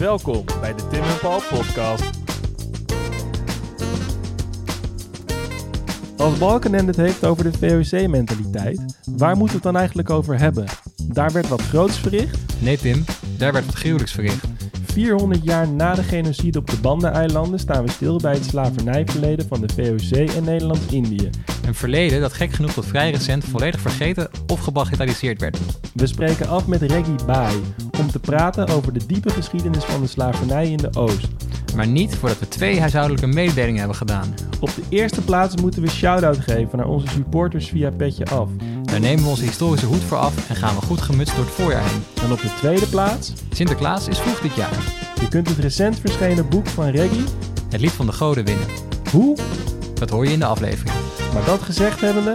Welkom bij de Tim en Paul podcast. Als Balkenende het heeft over de VOC-mentaliteit, waar moeten we het dan eigenlijk over hebben? Daar werd wat groots verricht. Nee Tim, daar werd wat gruwelijks verricht. 400 jaar na de genocide op de Banda-eilanden staan we stil bij het slavernijverleden van de VOC en Nederlands-Indië. Een verleden dat gek genoeg tot vrij recent volledig vergeten of gebagatelliseerd werd. We spreken af met Reggie Bai om te praten over de diepe geschiedenis van de slavernij in de Oost. Maar niet voordat we twee huishoudelijke mededelingen hebben gedaan. Op de eerste plaats moeten we shout-out geven naar onze supporters via Petje Af. Daar nemen we onze historische hoed voor af en gaan we goed gemutst door het voorjaar heen. En op de tweede plaats, Sinterklaas is vroeg dit jaar. je kunt het recent verschenen boek van Reggie, Het lied van de goden winnen. Hoe? Dat hoor je in de aflevering. Maar dat gezegd hebbende,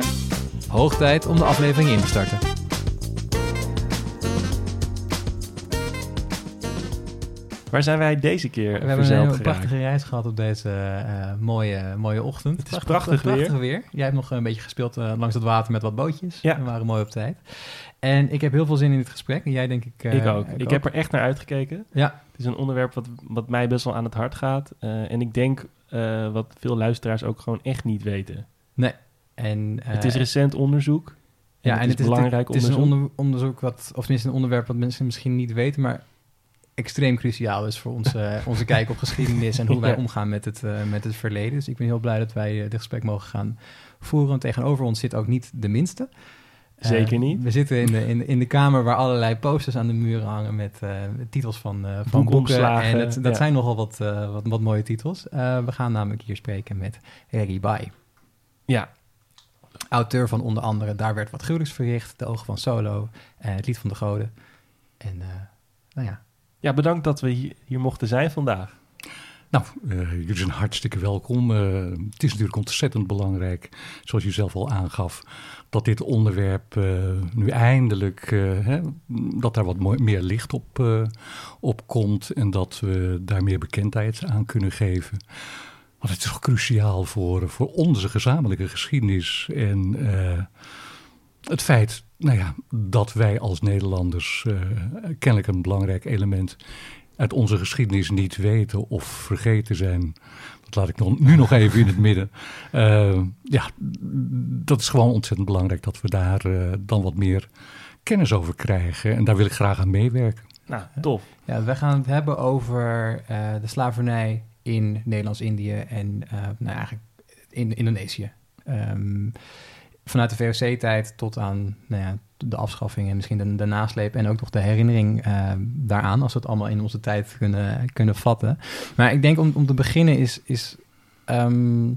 Hoog tijd om de aflevering in te starten. waar zijn wij deze keer We hebben een prachtige reis gehad op deze eh, mooie, mooie ochtend. Het is prachtig weer. weer. Jij hebt nog een beetje gespeeld eh, langs het water met wat bootjes. Ja. We waren mooi op tijd. En ik heb heel veel zin in dit gesprek. En jij denk ik... eh, ik ook. Ik heb er echt naar uitgekeken. Ja, Het is een onderwerp wat, wat mij best wel aan het hart gaat. Eh, en ik denk eh, wat veel luisteraars ook gewoon echt niet weten. En... eh, het is recent onderzoek. En ja, het en is het is belangrijk het is een onderzoek. onder- onderzoek wat, of tenminste een onderwerp wat mensen misschien niet weten, maar extreem cruciaal is voor onze, onze kijk op geschiedenis en hoe wij Ja. omgaan met het, eh, met het verleden. Dus ik ben heel blij dat wij eh, dit gesprek mogen gaan voeren. Tegenover ons zit ook niet de minste. Eh, Zeker niet. We zitten in de, in, in de kamer waar allerlei posters aan de muren hangen met eh, titels van, eh van boeken. En dat, dat ja. zijn nogal wat, eh, wat, wat mooie titels. Eh, we gaan namelijk hier spreken met Reggie Bai. Ja, Auteur van onder andere Daar werd wat gruwelijks verricht, De Ogen van Solo, eh, Het Lied van de Goden. En eh, nou ja, ja, bedankt dat we hier, hier mochten zijn vandaag. Nou, eh, jullie zijn hartstikke welkom. Eh, het is natuurlijk ontzettend belangrijk, zoals je zelf al aangaf, dat dit onderwerp eh, nu eindelijk, eh, hè, dat daar wat mooi- meer licht op, eh, op komt en dat we daar meer bekendheid aan kunnen geven. Want het is toch cruciaal voor, voor onze gezamenlijke geschiedenis en eh, het feit nou ja, dat wij als Nederlanders eh, kennelijk een belangrijk element uit onze geschiedenis niet weten of vergeten zijn. Dat laat ik nog, nu nog even in het midden. Eh, ja, dat is gewoon ontzettend belangrijk dat we daar dan wat meer kennis over krijgen. En daar wil ik graag aan meewerken. Nou, tof. ja, we gaan het hebben over eh, de slavernij in Nederlands-Indië en eh, nou, eigenlijk in Indonesië. Ehm, vanuit de VOC-tijd tot aan nou ja, de afschaffing en misschien de, de nasleep en ook nog de herinnering eh, daaraan, als we het allemaal in onze tijd kunnen, kunnen vatten. Maar ik denk om, om te beginnen is, is ehm,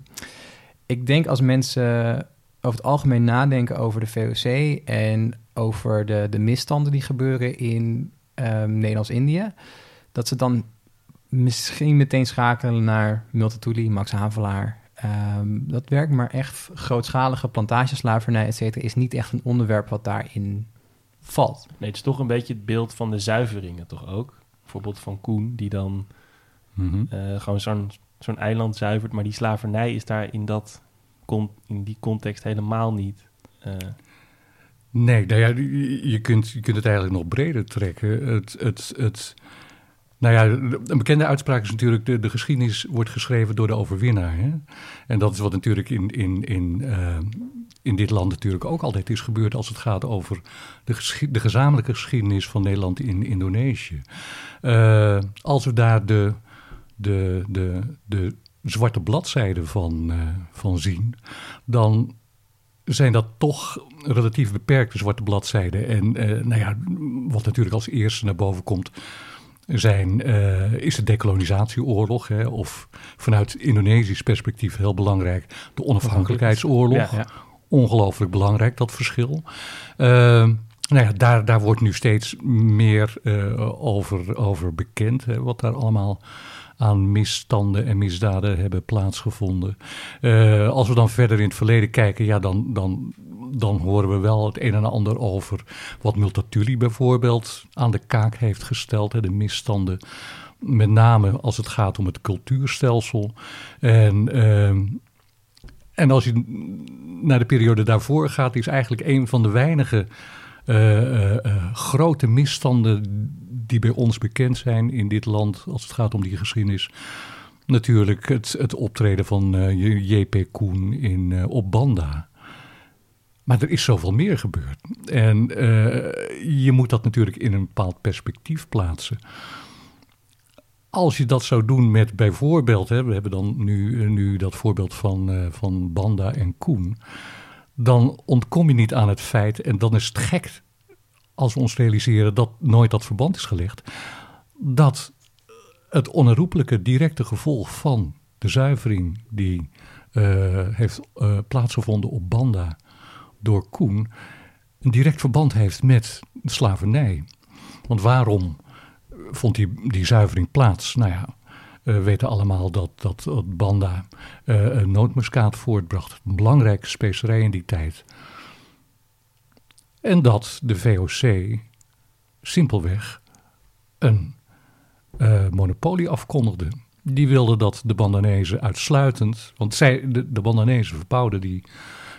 ik denk als mensen over het algemeen nadenken over de VOC en over de, de misstanden die gebeuren in ehm, Nederlands-Indië, dat ze dan misschien meteen schakelen naar Multatuli, Max Havelaar. Ehm, dat werkt, maar echt grootschalige plantageslavernij, et cetera, is niet echt een onderwerp wat daarin valt. Nee, het is toch een beetje het beeld van de zuiveringen toch ook? Bijvoorbeeld van Koen, die dan Mhm. eh, gewoon zo'n zo'n eiland zuivert. Maar die slavernij is daar in, dat, in die context helemaal niet. eh, Nee, nou ja, je, je kunt, je kunt het eigenlijk nog breder trekken. Het, het, het, nou ja, een bekende uitspraak is natuurlijk... De, de geschiedenis wordt geschreven door de overwinnaar. Hè? En dat is wat natuurlijk in, in, in, eh, in dit land natuurlijk ook altijd is gebeurd... als het gaat over de, de gezamenlijke geschiedenis van Nederland in Indonesië. Eh, als we daar de, de, de, de zwarte bladzijde van, eh, van zien... dan zijn dat toch relatief beperkte zwarte bladzijden. En nou ja, wat natuurlijk als eerste naar boven komt, zijn, eh, is de decolonisatieoorlog. Hè, of vanuit Indonesisch perspectief heel belangrijk, de onafhankelijkheidsoorlog. Ja, ja. Ongelooflijk belangrijk, dat verschil. Eh, nou ja, daar, daar wordt nu steeds meer eh, over, over bekend, hè, wat daar allemaal aan misstanden en misdaden hebben plaatsgevonden. Eh, als we dan verder in het verleden kijken, ja, dan, dan, dan horen we wel het een en ander over wat Multatuli bijvoorbeeld aan de kaak heeft gesteld. Hè, de misstanden, met name als het gaat om het cultuurstelsel. En, ehm, en als je naar de periode daarvoor gaat, is eigenlijk een van de weinige eh, eh, eh, grote misstanden die bij ons bekend zijn in dit land als het gaat om die geschiedenis. Natuurlijk het, het optreden van J.P. Koen in, op Banda. Maar er is zoveel meer gebeurd. En uh, je moet dat natuurlijk in een bepaald perspectief plaatsen. Als je dat zou doen met bijvoorbeeld, hè, we hebben dan nu, nu dat voorbeeld van, van Banda en Koen. Dan ontkom je niet aan het feit, en dan is het gek als we ons realiseren dat nooit dat verband is gelegd, dat het onherroepelijke directe gevolg van de zuivering die heeft plaatsgevonden op Banda door Koen, een direct verband heeft met slavernij. Want waarom vond die, die zuivering plaats? Nou ja, we weten allemaal dat, dat, dat Banda uh, nootmuskaat voortbracht. Een belangrijke specerij in die tijd. En dat de VOC simpelweg een uh, monopolie afkondigde. Die wilden dat de Bandanezen uitsluitend, want zij, de, de Bandanezen verbouwden die,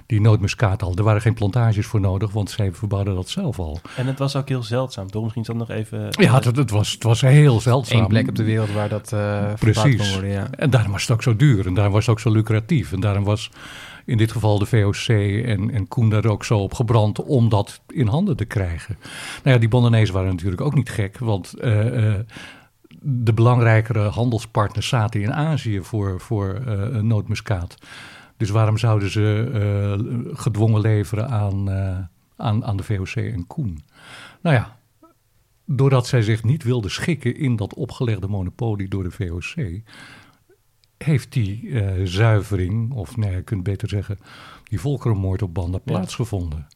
die nootmuskaat al. Er waren geen plantages voor nodig, want zij verbouwden dat zelf al. En het was ook heel zeldzaam, toch? Misschien is dat nog even... Ja, het, het, was, het was heel zeldzaam. Eén plek op de wereld waar dat uh, Precies. kon worden, ja. En daarom was het ook zo duur en daarom was het ook zo lucratief. En daarom was in dit geval de VOC en, en Koen daar ook zo op gebrand om dat in handen te krijgen. Nou ja, die Bandanezen waren natuurlijk ook niet gek, want... Uh, uh, de belangrijkere handelspartners zaten in Azië voor, voor uh, nootmuskaat. Dus waarom zouden ze uh, gedwongen leveren aan, uh, aan, aan de VOC en Koen? Nou ja, doordat zij zich niet wilden schikken in dat opgelegde monopolie door de VOC, heeft die zuivering, of nee, je kunt beter zeggen, die volkerenmoord op banden ja. plaatsgevonden.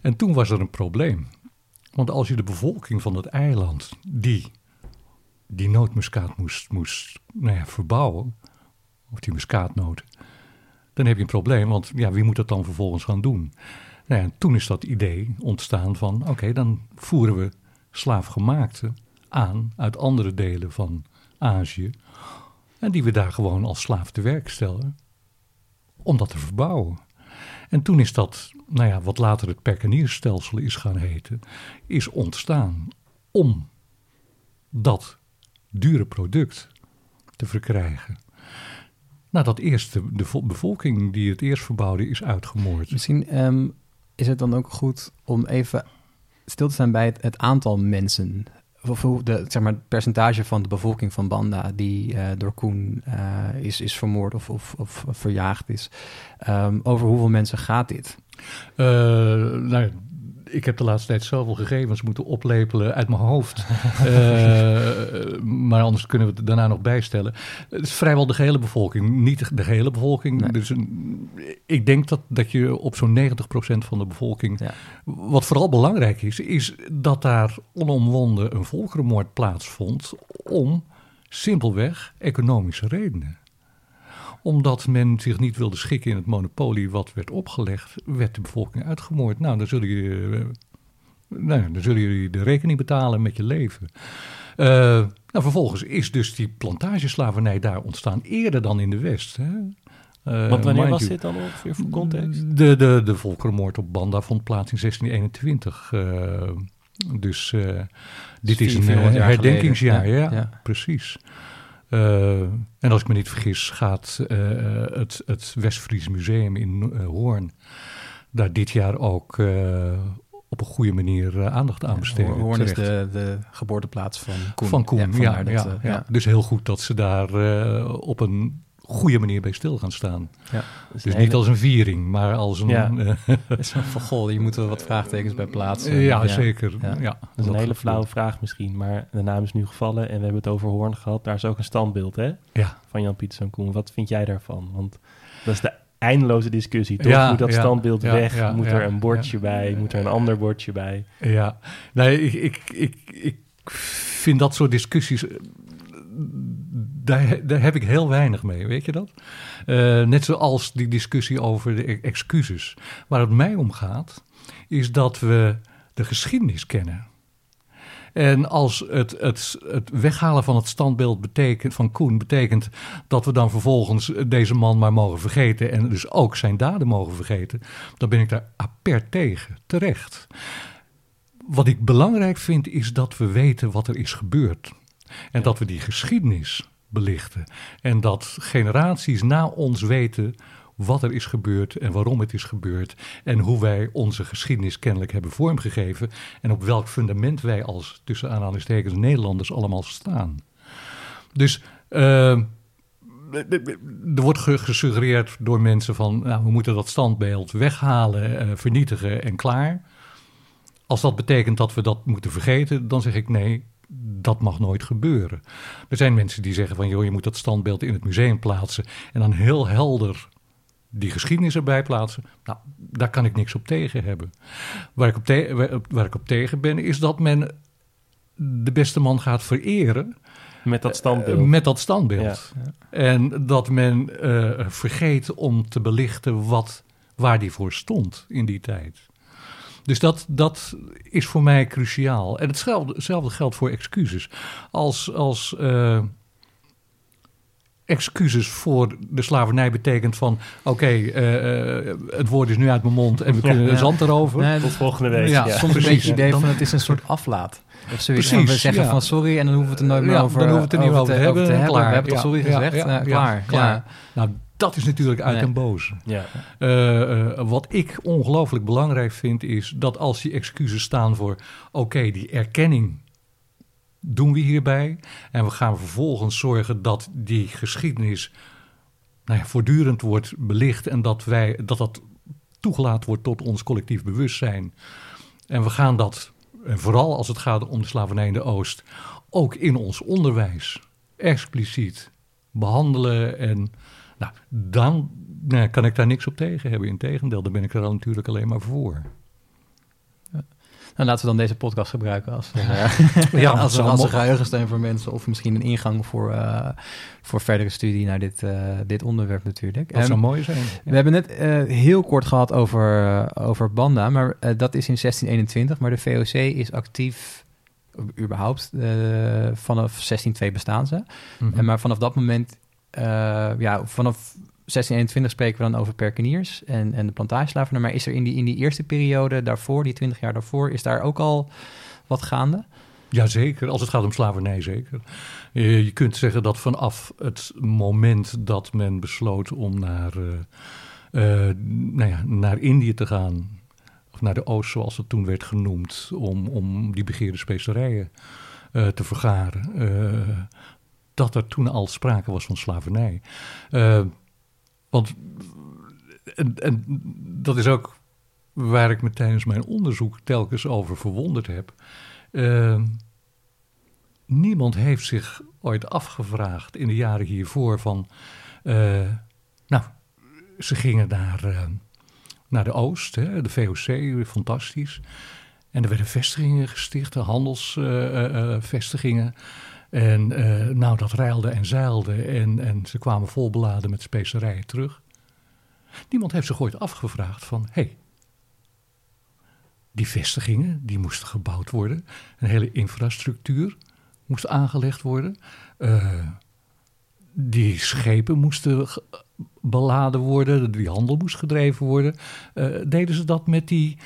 En toen was er een probleem. Want als je de bevolking van het eiland, die die nootmuskaat moest, moest nou ja, verbouwen, of die muskaatnoten, dan heb je een probleem, want ja, wie moet dat dan vervolgens gaan doen? Nou toen is dat idee ontstaan van, oké, dan voeren we slaafgemaakte aan uit andere delen van Azië, en die we daar gewoon als slaaf te werk stellen, om dat te verbouwen. En toen is dat, nou ja, wat later het perkenierstelsel is gaan heten, is ontstaan om dat dure product te verkrijgen. Nadat eerst de, de bevolking die het eerst verbouwde is uitgemoord. Misschien um, is het dan ook goed om even stil te staan bij het, het aantal mensen. Of de zeg maar, percentage van de bevolking van Banda die uh, door Koen uh, is, is vermoord of, of, of verjaagd is. Um, over hoeveel mensen gaat dit? Uh, nou, ik heb de laatste tijd zoveel gegevens moeten oplepelen uit mijn hoofd. uh, maar anders kunnen we het daarna nog bijstellen. Het is vrijwel de gehele bevolking, niet de gehele bevolking. Nee. Dus een, ik denk dat, dat je op zo'n 90% van de bevolking. Ja. Wat vooral belangrijk is, is dat daar onomwonden een volkerenmoord plaatsvond. om simpelweg economische redenen omdat men zich niet wilde schikken in het monopolie wat werd opgelegd, werd de bevolking uitgemoord. Nou, dan zullen jullie, nou, dan zullen jullie de rekening betalen met je leven. Uh, nou, vervolgens is dus die plantageslavernij daar ontstaan eerder dan in de West. Hè? Uh, Want wanneer was dit dan ongeveer voor context? De, de, de volkerenmoord op Banda vond plaats in 1621. Uh, dus uh, dit is een herdenkingsjaar, ja, ja, precies. Uh, en als ik me niet vergis, gaat uh, het, het Westfries Museum in uh, Hoorn daar dit jaar ook op een goede manier aandacht aan besteden. Ja, Hoorn is de, de, geboorteplaats van Koen. Van Koen, ja. ja, dat, ja Dus heel goed dat ze daar op een goede manier bij stil gaan staan. Ja, dus niet als een viering, maar als een... Ja, van, goh, je moet er wat vraagtekens bij plaatsen. Ja, ja zeker. Ja. Ja. Dat is een hele flauwe vraag misschien, maar de naam is nu gevallen en we hebben het over Hoorn gehad. Daar is ook een standbeeld hè? Ja. van Jan Pieterszoon Koen. Wat vind jij daarvan? Want dat is de eindeloze discussie, toch? Ja, moet dat standbeeld weg? moet er een bordje bij? Moet er een ander bordje bij? Ja, nee, ik, ik, ik, ik vind dat soort discussies daar, daar, heb ik heel weinig mee, weet je dat? Uh, net zoals die discussie over de excuses. Waar het mij om gaat, is dat we de geschiedenis kennen. En als het, het, het weghalen van het standbeeld betekent, van Koen betekent dat we dan vervolgens deze man maar mogen vergeten en dus ook zijn daden mogen vergeten, dan ben ik daar apert tegen, terecht. wat ik belangrijk vind is dat we weten wat er is gebeurd. En dat we die geschiedenis belichten. En dat generaties na ons weten wat er is gebeurd en waarom het is gebeurd. En hoe wij onze geschiedenis kennelijk hebben vormgegeven. En op welk fundament wij als tussen aanhalingstekens Nederlanders allemaal staan. Dus uh, er wordt gesuggereerd door mensen van nou, we moeten dat standbeeld weghalen, uh, vernietigen en klaar. Als dat betekent dat we dat moeten vergeten, dan zeg ik nee, dat mag nooit gebeuren. Er zijn mensen die zeggen van joh, je moet dat standbeeld in het museum plaatsen en dan heel helder die geschiedenis erbij plaatsen. Nou, daar kan ik niks op tegen hebben. Waar ik op, waar ik op tegen ben, is dat men de beste man gaat vereren. Met dat standbeeld. Uh, met dat standbeeld. En dat men uh, vergeet om te belichten wat, waar die voor stond in die tijd. Dus dat, dat is voor mij cruciaal. En hetzelfde, hetzelfde geldt voor excuses. Als, als uh, excuses voor de slavernij betekent van... oké, uh, het woord is nu uit mijn mond en we kunnen ja, zand erover. Nee, Tot volgende week. Ja, soms een beetje idee van het is een soort aflaat. Of zoiets. Precies, we zeggen van sorry en dan hoeven we het er nooit meer over, dan hoeven we het er niet over, te, hebben. Over te hebben. Klaar. We hebben toch sorry gezegd? klaar. klaar. Nou, dat is natuurlijk uit en boos. Ja. Uh, uh, wat ik ongelooflijk belangrijk vind is dat als die excuses staan voor... oké, die erkenning doen we hierbij... en we gaan vervolgens zorgen dat die geschiedenis nou ja, voortdurend wordt belicht... en dat, wij, dat dat toegelaten wordt tot ons collectief bewustzijn. En we gaan dat, en vooral als het gaat om de slavernij in de Oost... ook in ons onderwijs expliciet behandelen en nou, dan nou, kan ik daar niks op tegen hebben. Integendeel, dan ben ik er dan natuurlijk alleen maar voor. Nou, laten we dan deze podcast gebruiken als, uh, ja, als, als een geheugensteun voor mensen. Of misschien een ingang voor, uh, voor verdere studie naar dit, uh, dit onderwerp natuurlijk. Dat zou mooi zijn. We hebben net heel kort gehad over, over Banda, maar dat is in 1621. Maar de VOC is actief überhaupt vanaf 16.2 bestaan ze. Mm -hmm. en, maar vanaf dat moment ja, vanaf 1621 spreken we dan over perkeniers en, en de plantageslaven. Maar is er in die, in die eerste periode daarvoor, die 20 jaar daarvoor, is daar ook al wat gaande? Jazeker, als het gaat om slavernij zeker. Je, kunt zeggen dat vanaf het moment dat men besloot om naar, uh, uh, nou ja, naar Indië te gaan, of naar de Oost zoals het toen werd genoemd, om, om die begeerde specerijen te vergaren dat er toen al sprake was van slavernij. Uh, want, en, dat is ook waar ik me tijdens mijn onderzoek telkens over verwonderd heb. Uh, niemand heeft zich ooit afgevraagd in de jaren hiervoor van... Uh, nou, ze gingen naar, naar de Oost, hè, de VOC, fantastisch. En er werden vestigingen gesticht, handelsvestigingen. En uh, nou, dat reilde en zeilde en, en ze kwamen volbeladen met specerijen terug. Niemand heeft zich ooit afgevraagd van, hé, hey, die vestigingen, die moesten gebouwd worden. Een hele infrastructuur moest aangelegd worden. Uh, die schepen moesten beladen worden, die handel moest gedreven worden. Uh, deden ze dat met die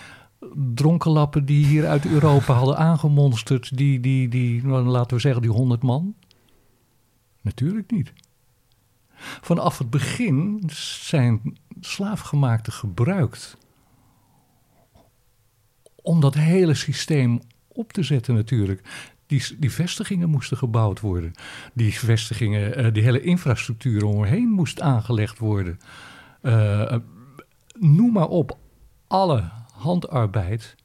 dronkenlappen die hier uit Europa hadden aangemonsterd, die, die, die nou, laten we zeggen, die honderd man? Natuurlijk niet. Vanaf het begin zijn slaafgemaakten gebruikt om dat hele systeem op te zetten natuurlijk. Die, die vestigingen moesten gebouwd worden. Die vestigingen, uh, die hele infrastructuur omheen moest aangelegd worden. Uh, noem maar op, alle handarbeid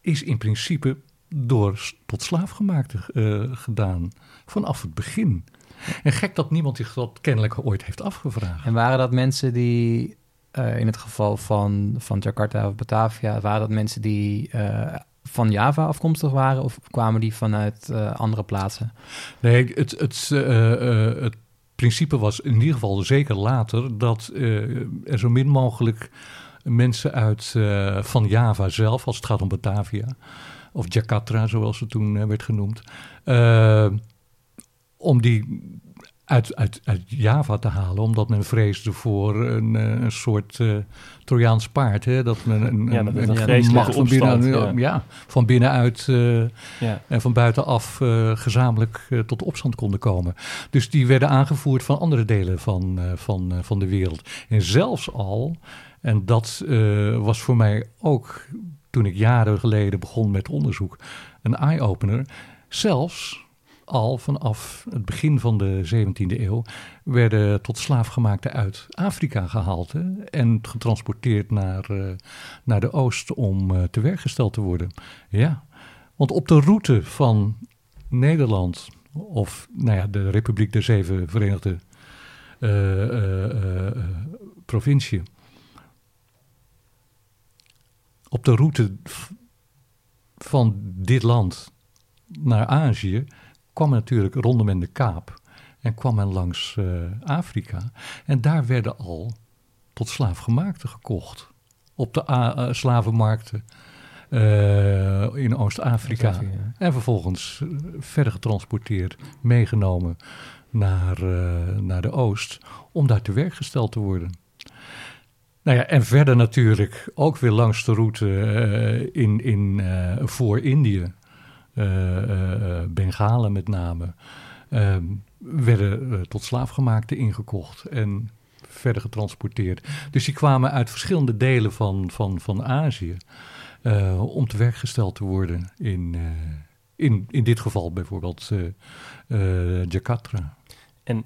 is in principe door tot slaafgemaakte uh, gedaan. Vanaf het begin. En gek dat niemand zich dat kennelijk ooit heeft afgevraagd. En waren dat mensen die, uh, in het geval van, van Jakarta of Batavia, waren dat mensen die uh, van Java afkomstig waren of kwamen die vanuit andere plaatsen? Nee, het, het, het principe was in ieder geval zeker later dat er zo min mogelijk mensen uit, uh, van Java zelf, als het gaat om Batavia, of Jakarta, zoals het toen uh, werd genoemd, uh, om die uit, uit, uit Java te halen, omdat men vreesde voor een, eh, een soort uh, Trojaans paard. Hè? Dat men een, ja, een, een, macht van, binnen, ja. van binnenuit uh, ja. en van buitenaf uh, gezamenlijk tot opstand konden komen. Dus die werden aangevoerd van andere delen van, van, van de wereld. En zelfs al, en dat was voor mij ook toen ik jaren geleden begon met onderzoek, een eye-opener. Zelfs al vanaf het begin van de 17e eeuw werden tot slaafgemaakte uit Afrika gehaald en getransporteerd naar, uh, naar de oost om uh, te werk gesteld te worden. Ja, want op de route van Nederland of nou ja, de Republiek der Zeven Verenigde uh, Provinciën. Op de route van dit land naar Azië kwam natuurlijk rondom men de Kaap en kwam men langs uh, Afrika. En daar werden al tot slaafgemaakte gekocht. Op de uh, slavenmarkten uh, in Oost-Afrika. En vervolgens verder getransporteerd, meegenomen naar, naar de Oost, om daar te werk gesteld te worden. Nou ja, en verder natuurlijk ook weer langs de route in, in, voor Indië. Uh, Bengalen met name, ehm, werden tot slaafgemaakte ingekocht en verder getransporteerd. Dus die kwamen uit verschillende delen van, van, van Azië om te werk gesteld te worden in, in, in dit geval bijvoorbeeld Jakarta. En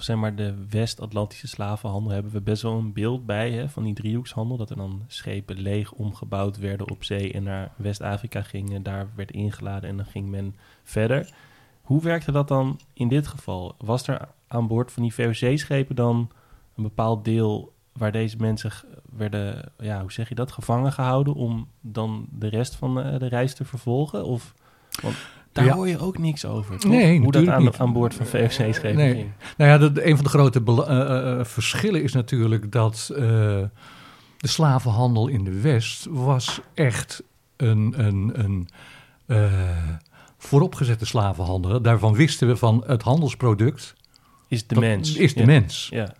zeg maar, de West-Atlantische slavenhandel hebben we best wel een beeld bij hè, van die driehoekshandel. Dat er dan schepen leeg omgebouwd werden op zee en naar West-Afrika gingen. Daar werd ingeladen en dan ging men verder. Hoe werkte dat dan in dit geval? Was er aan boord van die VOC-schepen dan een bepaald deel waar deze mensen werden, ja, hoe zeg je dat, gevangen gehouden om dan de rest van de, de reis te vervolgen? Of, want daar hoor je ook niks over. Toch? Nee, Hoe dat aan, aan, boord van nee. ging. Nou ja, dat, een van de grote uh, verschillen is natuurlijk dat uh, de slavenhandel in de West was echt een, een, een vooropgezette slavenhandel. Daarvan wisten we van het handelsproduct. Is de mens. Is de mens. Ja.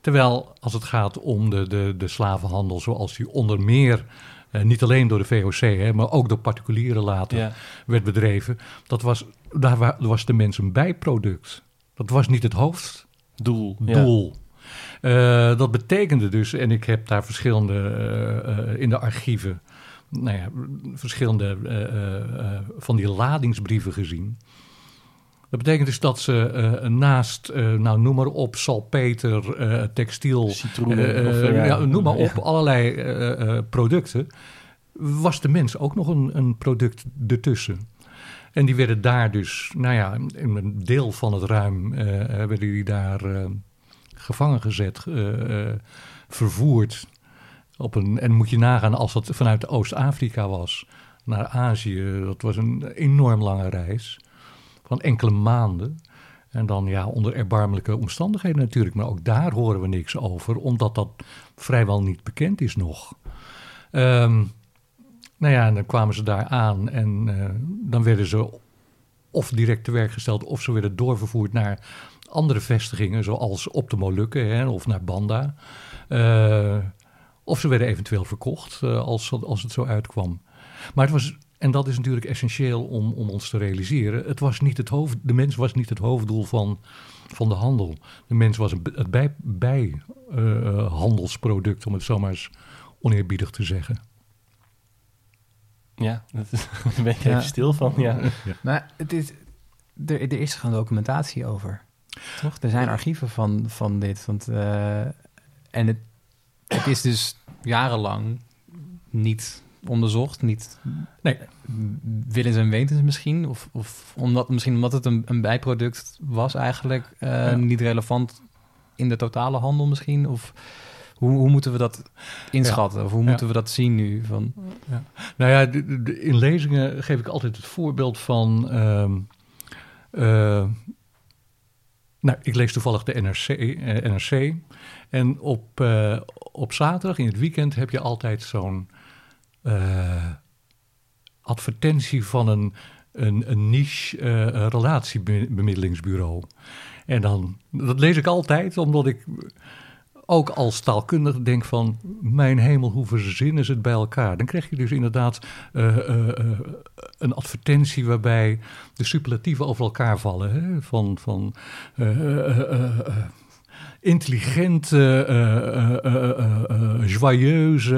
Terwijl als het gaat om de, de, de slavenhandel zoals die onder meer uh, niet alleen door de VOC, hè, maar ook door particulieren later werd bedreven. Dat was, daar was de mens een bijproduct. Dat was niet het hoofddoel. Doel. Uh, dat betekende dus, en ik heb daar verschillende uh, in de archieven, nou ja, verschillende van die ladingsbrieven gezien. Dat betekent dus dat ze uh, naast, uh, nou noem maar op, salpeter, uh, textiel, ja, noem maar op, allerlei producten, was de mens ook nog een, een product ertussen. En die werden daar dus, nou ja, in een deel van het ruim werden die daar gevangen gezet, vervoerd. Op een, en moet je nagaan als dat vanuit Oost-Afrika was naar Azië, dat was een enorm lange reis van enkele maanden. En dan ja, onder erbarmelijke omstandigheden natuurlijk. Maar ook daar horen we niks over, omdat dat vrijwel niet bekend is nog. Um, nou ja, en dan kwamen ze daar aan en uh, dan werden ze of direct te werk gesteld, of ze werden doorvervoerd naar andere vestigingen, zoals op de Molukken hè, of naar Banda. Uh, of ze werden eventueel verkocht uh, als, als het zo uitkwam. Maar het was en dat is natuurlijk essentieel om, om ons te realiseren. Het was niet het hoofd, de mens was niet het hoofddoel van, van de handel. De mens was het bij, bij uh, handelsproduct, om het zo maar eens oneerbiedig te zeggen. Ja, daar ben ik even stil van. Ja. Maar het is, er, er is gewoon documentatie over. Toch? Er zijn archieven van, van dit. Want, uh, en het, het is dus jarenlang niet onderzocht. Niet nee. willens en wetens misschien. Of, of omdat, misschien omdat het een, een bijproduct was eigenlijk. Uh, Niet relevant in de totale handel misschien. Of hoe, hoe moeten we dat inschatten? Of hoe moeten we dat zien nu? Van... Ja. Nou ja, in lezingen geef ik altijd het voorbeeld van... Uh, uh, nou, ik lees toevallig de NRC. Eh, NRC en op, uh, op zaterdag in het weekend heb je altijd zo'n uh, advertentie van een een, een niche uh, relatiebemiddelingsbureau. En dan, dat lees ik altijd, omdat ik ook als taalkundige denk van... mijn hemel, hoe verzinnen ze het bij elkaar? Dan krijg je dus inderdaad uh, een advertentie... waarbij de superlatieven over elkaar vallen. Hè? Van, van intelligente, joyeuze...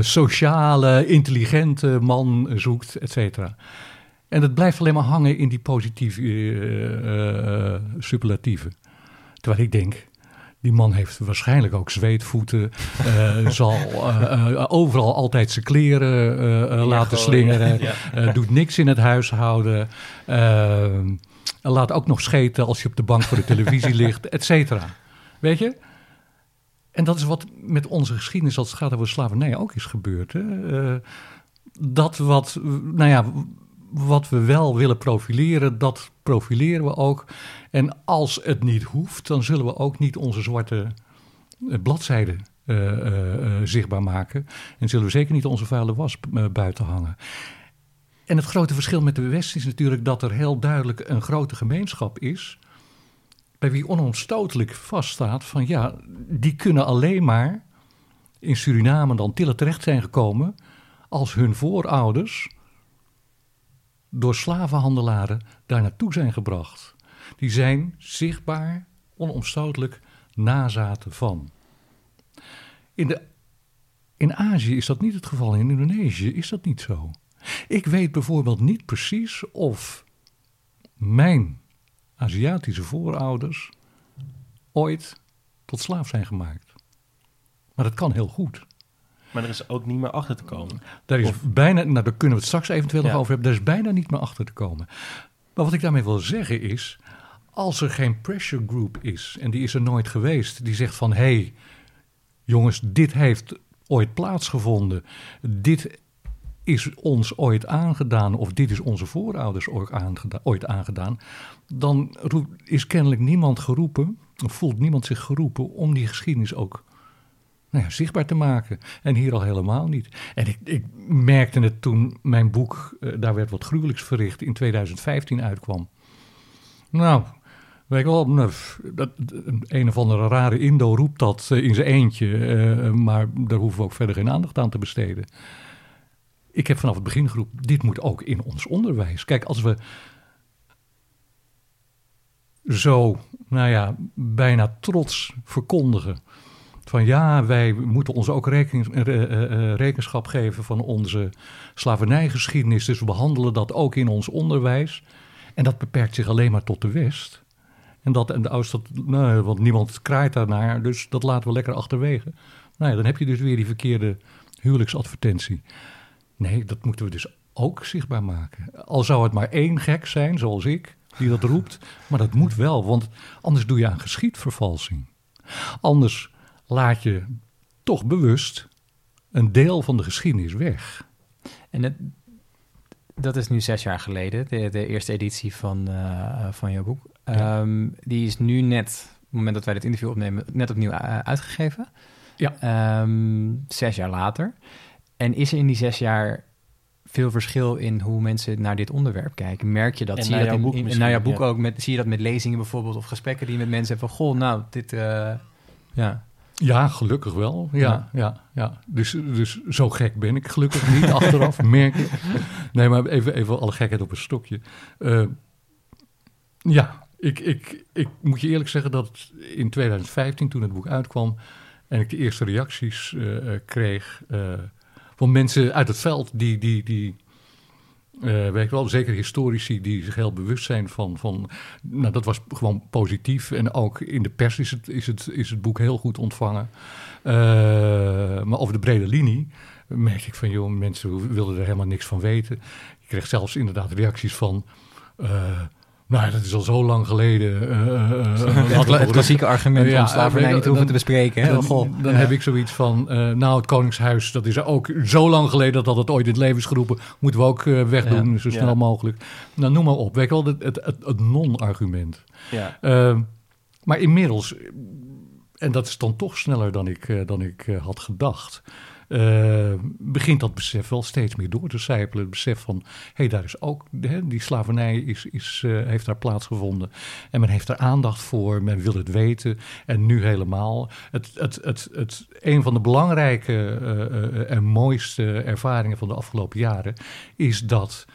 sociale, intelligente man zoekt, et cetera. En het blijft alleen maar hangen in die positieve uh, superlatieven. Terwijl ik denk, die man heeft waarschijnlijk ook zweetvoeten. Uh, zal overal altijd zijn kleren laten slingeren. doet niks in het huishouden. Laat ook nog scheten als je op de bank voor de televisie ligt, et cetera. Weet je? En dat is wat met onze geschiedenis als het gaat over slavernij ook is gebeurd. Hè? dat wat, nou ja, wat we wel willen profileren, dat profileren we ook. En als het niet hoeft, dan zullen we ook niet onze zwarte eh, bladzijden uh, zichtbaar maken. En zullen we zeker niet onze vuile was buiten hangen. En het grote verschil met de West is natuurlijk dat er heel duidelijk een grote gemeenschap is. Bij wie onomstotelijk vaststaat van ja, die kunnen alleen maar in Suriname dan tillen terecht zijn gekomen als hun voorouders door slavenhandelaren daar naartoe zijn gebracht. Die zijn zichtbaar, onomstotelijk nazaten van. In, de, in Azië is dat niet het geval, in Indonesië is dat niet zo. Ik weet bijvoorbeeld niet precies of mijn Aziatische voorouders ooit tot slaaf zijn gemaakt. Maar dat kan heel goed. Maar er is ook niet meer achter te komen. Daar is bijna, nou daar kunnen we het straks eventueel nog over hebben. Daar is bijna niet meer achter te komen. Maar wat ik daarmee wil zeggen is, als er geen pressure group is, en die is er nooit geweest, die zegt van hé, hey, jongens, dit heeft ooit plaatsgevonden, dit is ons ooit aangedaan, of dit is onze voorouders ooit aangedaan, ooit aangedaan dan is kennelijk niemand geroepen, voelt niemand zich geroepen om die geschiedenis ook nou ja, zichtbaar te maken. En hier al helemaal niet. En ik, ik merkte het toen mijn boek, uh, daar werd wat gruwelijks verricht, in 2015 uitkwam. Nou, weet ik wel, nou, dat, een of andere rare Indo roept dat uh, in zijn eentje, uh, maar daar hoeven we ook verder geen aandacht aan te besteden. Ik heb vanaf het begin geroepen, dit moet ook in ons onderwijs. Kijk, als we zo, nou ja, bijna trots verkondigen van ja, wij moeten ons ook rekening, uh, rekenschap geven van onze slavernijgeschiedenis. Dus we behandelen dat ook in ons onderwijs. En dat beperkt zich alleen maar tot de West. En, dat, en Oost, dat, nou, want niemand kraait daarnaar, dus dat laten we lekker achterwege. Nou ja, dan heb je dus weer die verkeerde huwelijksadvertentie. Nee, dat moeten we dus ook zichtbaar maken. Al zou het maar één gek zijn, zoals ik, die dat roept. Maar dat moet wel, want anders doe je aan geschiedvervalsing. Anders laat je toch bewust een deel van de geschiedenis weg. En het, dat is nu zes jaar geleden, de, de eerste editie van, uh, van jouw boek. Ehm, die is nu net, op het moment dat wij dit interview opnemen, net opnieuw uh, uitgegeven. Ja. Um, zes jaar later. En is er in die zes jaar veel verschil in hoe mensen naar dit onderwerp kijken? Merk je dat? En zie je dat in, boek in, naar jouw boek ook? Met, zie je dat met lezingen bijvoorbeeld of gesprekken die je met mensen hebben van... Goh, nou, dit... Uh, ja. Ja, gelukkig wel. Ja, ja. ja, Dus, dus zo gek ben ik gelukkig niet achteraf, merk ik. Nee, maar even, even alle gekheid op een stokje. Uh, ja, ik, ik, ik moet je eerlijk zeggen dat in 2015, toen het boek uitkwam... en ik de eerste reacties uh, kreeg van mensen uit het veld... die, die, die uh, wel, zeker historici die zich heel bewust zijn van, van. Nou, dat was gewoon positief. En ook in de pers is het, is het, is het boek heel goed ontvangen. Uh, maar over de brede linie merk ik van, joh, mensen wilden er helemaal niks van weten. Je kreeg zelfs inderdaad reacties van. Uh, nou, dat is al zo lang geleden. Uh, het, het klassieke argument ja, om slavernij niet hoeven te bespreken. Hè? Dan, dan ja. heb ik zoiets van, uh, nou, het Koningshuis, dat is ook zo lang geleden dat het ooit in het leven is geroepen. Moeten we ook uh, wegdoen, ja. zo snel mogelijk. Nou, noem maar op. Weet je wel, het, het, het, non-argument. Ja. Uh, maar inmiddels, en dat is dan toch sneller dan ik, dan ik had gedacht. Eh, begint dat besef wel steeds meer door te sijpelen. Het besef van, hé, hey, daar is ook, hè, die slavernij is, is, uh, heeft daar plaatsgevonden. En men heeft er aandacht voor, men wil het weten. En nu helemaal. Het, het, het, het, een van de belangrijke uh, en mooiste ervaringen van de afgelopen jaren is dat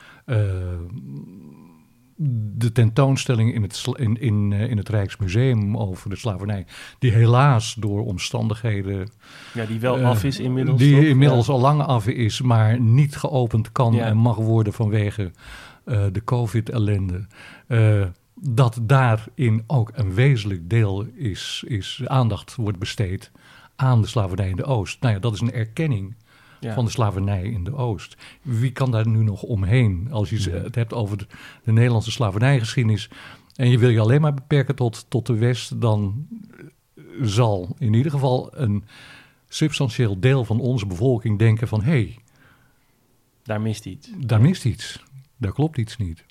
de tentoonstelling in het, in, in, in het Rijksmuseum over de slavernij, die helaas door omstandigheden. Ja, die wel af is inmiddels. Die inmiddels al lang af is, maar niet geopend kan en mag worden vanwege uh, de COVID-ellende. Uh, dat daarin ook een wezenlijk deel is, is aandacht wordt besteed aan de slavernij in de Oost. Nou ja, dat is een erkenning ja. van de slavernij in de Oost. Wie kan daar nu nog omheen? Als je het hebt over de, de, Nederlandse slavernijgeschiedenis en je wil je alleen maar beperken tot, tot de West, dan zal in ieder geval een substantieel deel van onze bevolking denken van hé, hey, daar mist iets. Daar mist iets. Daar klopt iets niet.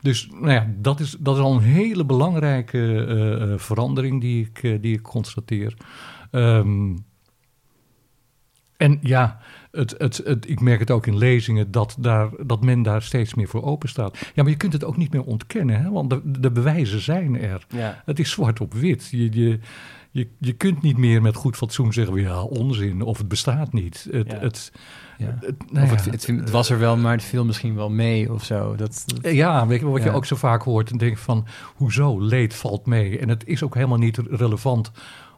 Dus nou ja, dat is, dat is al een hele belangrijke uh, verandering die ik, uh, die ik constateer. Um, en ja, het, het, het, ik merk het ook in lezingen dat, daar, dat men daar steeds meer voor open staat. Ja, maar je kunt het ook niet meer ontkennen, hè? want de, de bewijzen zijn er. Ja. Het is zwart op wit. Je, je, je, je kunt niet meer met goed fatsoen zeggen, ja, onzin, of het bestaat niet. Het, ja. het, ja. Nou of het, het, was er wel, maar het viel misschien wel mee of zo. Dat, Ja, weet je, wat je ook zo vaak hoort en denkt van, hoezo, leed valt mee. En het is ook helemaal niet relevant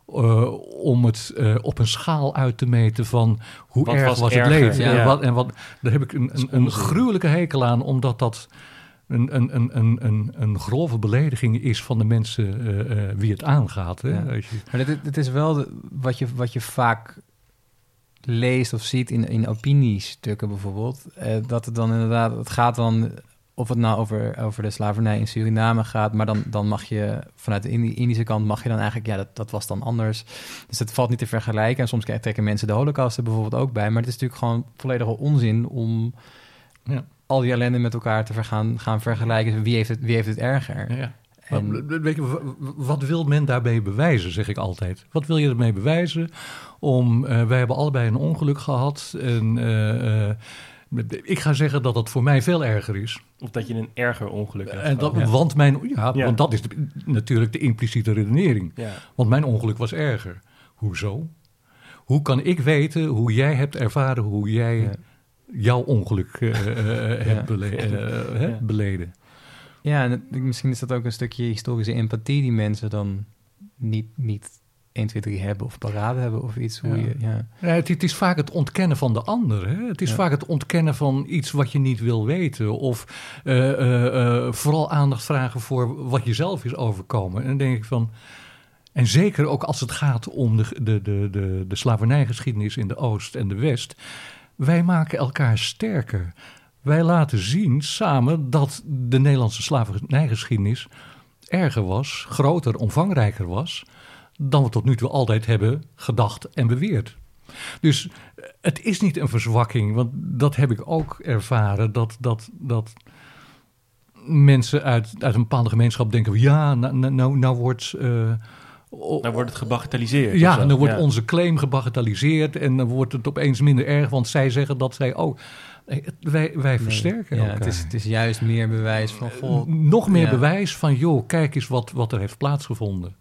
uh, om het uh, op een schaal uit te meten van hoe wat erg was, was het leven. Ja. En, wat, en wat, daar heb ik een, een, een, gruwelijke hekel aan, omdat dat een, een, een, een, een, grove belediging is van de mensen uh, wie het aangaat. Hè? Ja. Je... Maar dit, dit, is wel de, wat, je, wat je vaak leest of ziet in, in opiniestukken bijvoorbeeld. dat het dan inderdaad, het gaat dan of het nou over, over de slavernij in Suriname gaat, maar dan, dan mag je vanuit de Indische kant mag je dan eigenlijk, ja, dat, dat was dan anders. Dus het valt niet te vergelijken. En soms trekken mensen de holocaust er bijvoorbeeld ook bij. Maar het is natuurlijk gewoon volledige onzin om ja. al die ellende met elkaar te gaan, gaan vergelijken. Wie heeft het, wie heeft het erger? Ja. En... Weet je, wat wil men daarbij bewijzen, zeg ik altijd. Wat wil je ermee bewijzen? Om, uh, wij hebben allebei een ongeluk gehad en... Uh, uh, ik ga zeggen dat dat voor mij veel erger is. Of dat je een erger ongeluk hebt. En dat, want, mijn, ja, want dat is natuurlijk de impliciete redenering. Want mijn ongeluk was erger. Hoezo? Hoe kan ik weten hoe jij hebt ervaren hoe jij jouw ongeluk uh, hebt bele beleden? Ja, en misschien is dat ook een stukje historische empathie die mensen dan niet, niet 1, 2, 3 hebben of parade hebben of iets. Hoe Je, ja. ja het, het, is vaak het ontkennen van de ander. Hè? Het is vaak het ontkennen van iets wat je niet wil weten. Of uh, uh, vooral aandacht vragen voor wat jezelf is overkomen. En dan denk ik van. En zeker ook als het gaat om de, de, de, de, de slavernijgeschiedenis in de Oost en de West. Wij maken elkaar sterker. Wij laten zien samen dat de Nederlandse slavernijgeschiedenis erger was, groter, omvangrijker was dan we tot nu toe altijd hebben gedacht en beweerd. Dus het is niet een verzwakking, want dat heb ik ook ervaren, dat, dat, dat mensen uit, uit een bepaalde gemeenschap denken, ja, nou, nou, nou, nou wordt... Uh, nou wordt het gebagatelliseerd. Ja, dan wordt onze claim gebagatelliseerd en dan wordt het opeens minder erg, want zij zeggen dat zij ook. Oh, wij, wij versterken ja, Het is, het is juist meer bewijs van... Goh, Nog meer bewijs van, joh, kijk eens wat, wat er heeft plaatsgevonden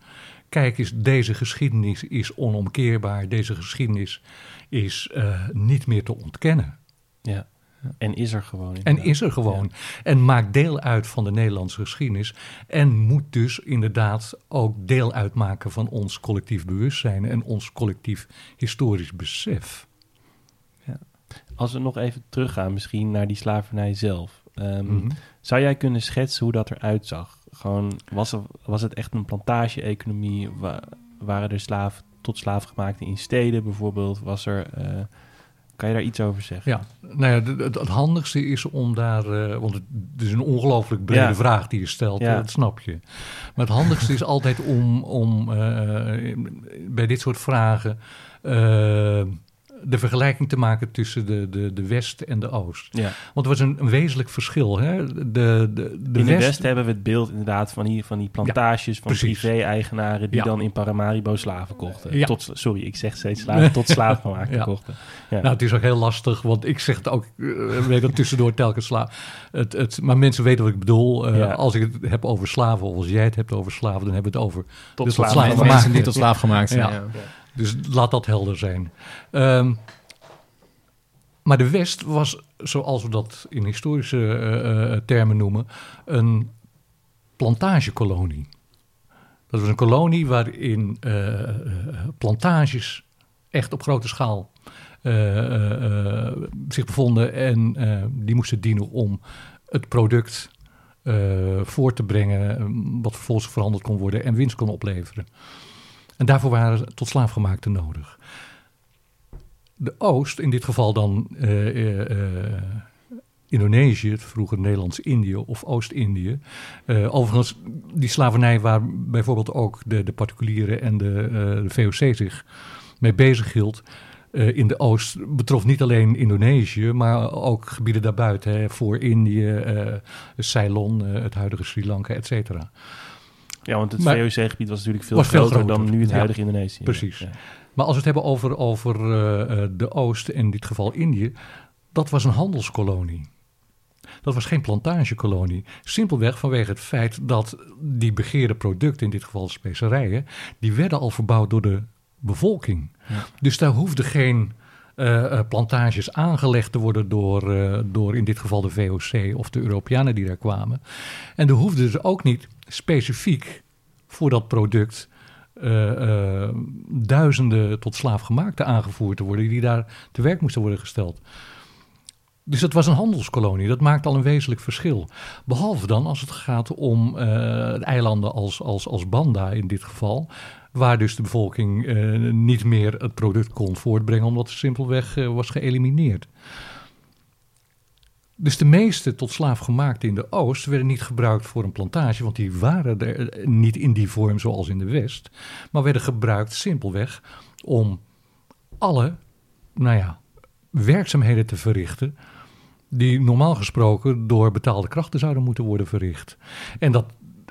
kijk eens, deze geschiedenis is onomkeerbaar. Deze geschiedenis is uh, niet meer te ontkennen. Ja. En is er gewoon. En is er gewoon. En maakt deel uit van de Nederlandse geschiedenis. En moet dus inderdaad ook deel uitmaken van ons collectief bewustzijn en ons collectief historisch besef. Ja. Als we nog even teruggaan, misschien naar die slavernij zelf. Um, Zou jij kunnen schetsen hoe dat eruit zag? Gewoon, was, er, was het echt een plantage-economie? waren er slaven tot slaven gemaakt in steden bijvoorbeeld? Was er... Uh, kan je daar iets over zeggen? Ja, nou ja, het, het handigste is om daar, uh, want het, is een ongelooflijk brede ja. vraag die je stelt, ja. dat snap je. Maar het handigste is altijd om, om uh, bij dit soort vragen de vergelijking te maken tussen de, de, de West en de Oost. Ja. Want er was een, een wezenlijk verschil. Hè? De, de, de in de West, West hebben we het beeld inderdaad van die, van die plantages van privé-eigenaren die Ja. dan in Paramaribo slaven kochten. Ja. Tot, sorry, ik zeg steeds slaven, tot slaafgemaakte Ja. kochten. Ja. Nou, het is ook heel lastig, want ik zeg het ook, uh, weet dat tussendoor telkens sla. Het, het, maar mensen weten wat ik bedoel. Uh, Ja. Als ik het heb over slaven, of als jij het hebt over slaven, dan hebben we het over. tot dus slaven. tot slaven Mensen die tot slaaf gemaakt zijn. Dus laat dat helder zijn. Ehm, maar de West was, zoals we dat in historische eh, eh, termen noemen, een plantagekolonie. Dat was een kolonie waarin eh, eh, plantages echt op grote schaal eh, eh, eh, zich bevonden. En eh, die moesten dienen om het product eh, voor te brengen, eh, wat vervolgens verhandeld kon worden en winst kon opleveren. En daarvoor waren tot slaafgemaakten nodig. De Oost, in dit geval dan eh, eh, eh, Indonesië, het vroeger Nederlands-Indië of Oost-Indië. Overigens, die slavernij waar bijvoorbeeld ook de, de particulieren en de, de VOC zich mee bezig hield. in de Oost betrof niet alleen Indonesië, maar ook gebieden daarbuiten. Hè, voor Indië, Ceylon, het huidige Sri Lanka, et cetera. Ja, want het VOC-gebied was natuurlijk veel Was veel groter dan nu het Ja, huidige Indonesië. precies. Ja. Maar als we het hebben over, over eh, de Oost, in dit geval Indië, dat was een handelskolonie. Dat was geen plantagekolonie. Simpelweg vanwege het feit dat die begeerde producten, in dit geval specerijen, die werden al verbouwd door de bevolking. Ja. Dus daar hoefden geen eh, plantages aangelegd te worden door, door in dit geval de VOC of de Europeanen die daar kwamen. En er hoefde dus ook niet specifiek voor dat product eh, eh, duizenden tot slaafgemaakte aangevoerd te worden, die daar te werk moesten worden gesteld. Dus het was een handelskolonie. Dat maakt al een wezenlijk verschil. Behalve dan als het gaat om eh, eilanden als, als, als Banda in dit geval. Waar dus de bevolking niet meer het product kon voortbrengen, omdat het simpelweg was geëlimineerd. Dus de meeste tot slaafgemaakte in de Oost werden niet gebruikt voor een plantage, want die waren er niet in die vorm zoals in de West, maar werden gebruikt simpelweg om alle, nou ja, werkzaamheden te verrichten die normaal gesproken door betaalde krachten zouden moeten worden verricht. En dat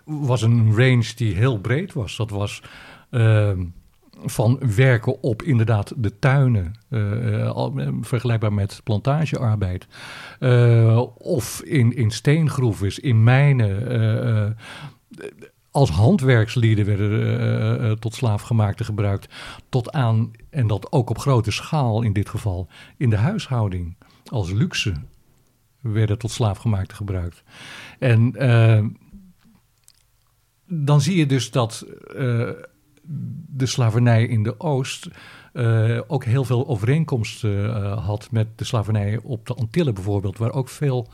was een range die heel breed was. Dat was ehm, van werken op inderdaad de tuinen, eh, eh, eh, vergelijkbaar met plantagearbeid, of in, in steengroeven, in mijnen. als handwerkslieden werden tot slaafgemaakte gebruikt, tot aan, en dat ook op grote schaal in dit geval, in de huishouding, als luxe werden tot slaafgemaakte gebruikt. En dan zie je dus dat de slavernij in de Oost eh, ook heel veel overeenkomsten eh, had met de slavernij op de Antillen bijvoorbeeld, waar ook veel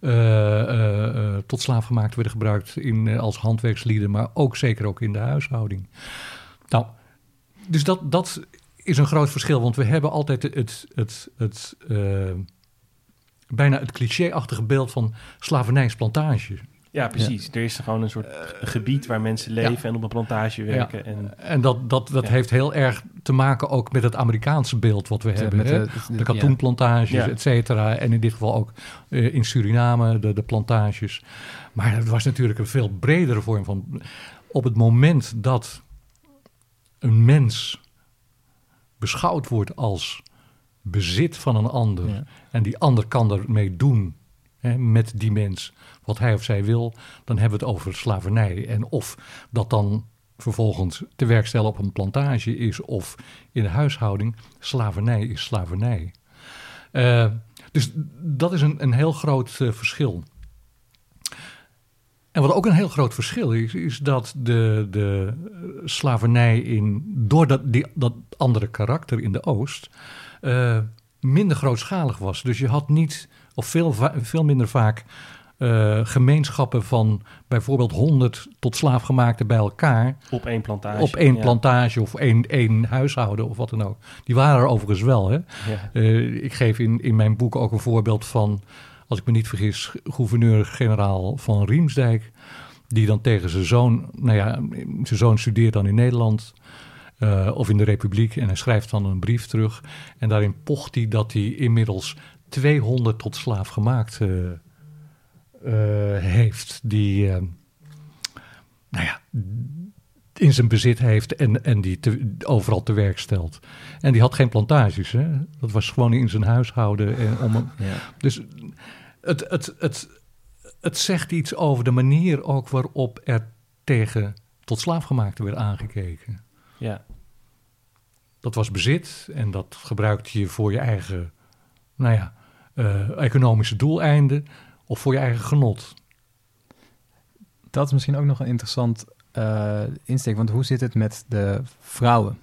eh, eh, tot slaafgemaakte werden gebruikt in, als handwerkslieden, maar ook zeker ook in de huishouding. Nou, dus dat, dat is een groot verschil, want we hebben altijd het, het, het, bijna het cliché-achtige beeld van slavernij plantage. Ja, precies. Er is gewoon een soort gebied waar mensen leven en op een plantage werken. En, En dat, dat, dat Ja. heeft heel erg te maken ook met het Amerikaanse beeld wat we hebben. met de- de, de- katoenplantages, Ja. et cetera. En in dit geval ook eh, in Suriname, de, de plantages. Maar het was natuurlijk een veel bredere vorm van... Op het moment dat een mens beschouwd wordt als bezit van een ander... Ja. en die ander kan ermee doen met die mens wat hij of zij wil... dan hebben we het over slavernij. En of dat dan vervolgens te werk stellen op een plantage is of in de huishouding, slavernij is slavernij. Eh, dus dat is een, een heel groot eh, verschil. En wat ook een heel groot verschil is, is dat de, de slavernij in, door dat, die, dat andere karakter in de Oost eh, minder grootschalig was. Dus je had niet, of veel, veel minder vaak, eh, gemeenschappen van bijvoorbeeld 100 tot slaafgemaakte bij elkaar op één plantage. op één Ja. plantage of één, één huishouden of wat dan ook. Die waren er overigens wel. Hè? Ja. Eh, ik geef in, in mijn boek ook een voorbeeld van, als ik me niet vergis, gouverneur-generaal van Riemsdijk. Die dan tegen zijn zoon, nou ja, zijn zoon studeert dan in Nederland. eh, of in de Republiek. En hij schrijft dan een brief terug. En daarin pocht hij dat hij inmiddels 200 tot slaaf gemaakt eh, eh, heeft. Die, eh, nou ja, in zijn bezit heeft en, en die te- overal te werk stelt. En die had geen plantages. Hè? Dat was gewoon in zijn huishouden. En om een, Ja. dus het, het, het, het zegt iets over de manier ook waarop er tegen tot slaafgemaakte werd aangekeken. ja. Dat was bezit en dat gebruikte je voor je eigen nou ja, eh, economische doeleinden of voor je eigen genot. Dat is misschien ook nog een interessant eh, insteek. Want hoe zit het met de vrouwen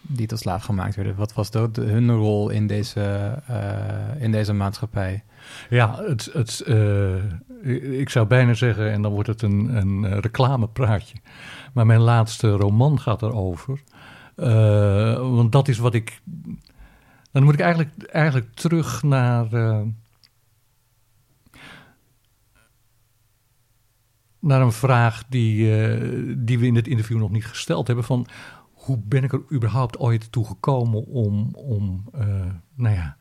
die tot slaaf gemaakt werden? Wat was hun rol in deze, eh, in deze maatschappij? Ja, het, het, ik zou bijna zeggen, en dan wordt het een, een reclamepraatje. Maar mijn laatste roman gaat erover. Want dat is wat ik. Dan moet ik eigenlijk, eigenlijk terug naar. eh, naar een vraag die, eh, die we in het interview nog niet gesteld hebben. Van hoe ben ik er überhaupt ooit toe gekomen om, om eh, nou ja,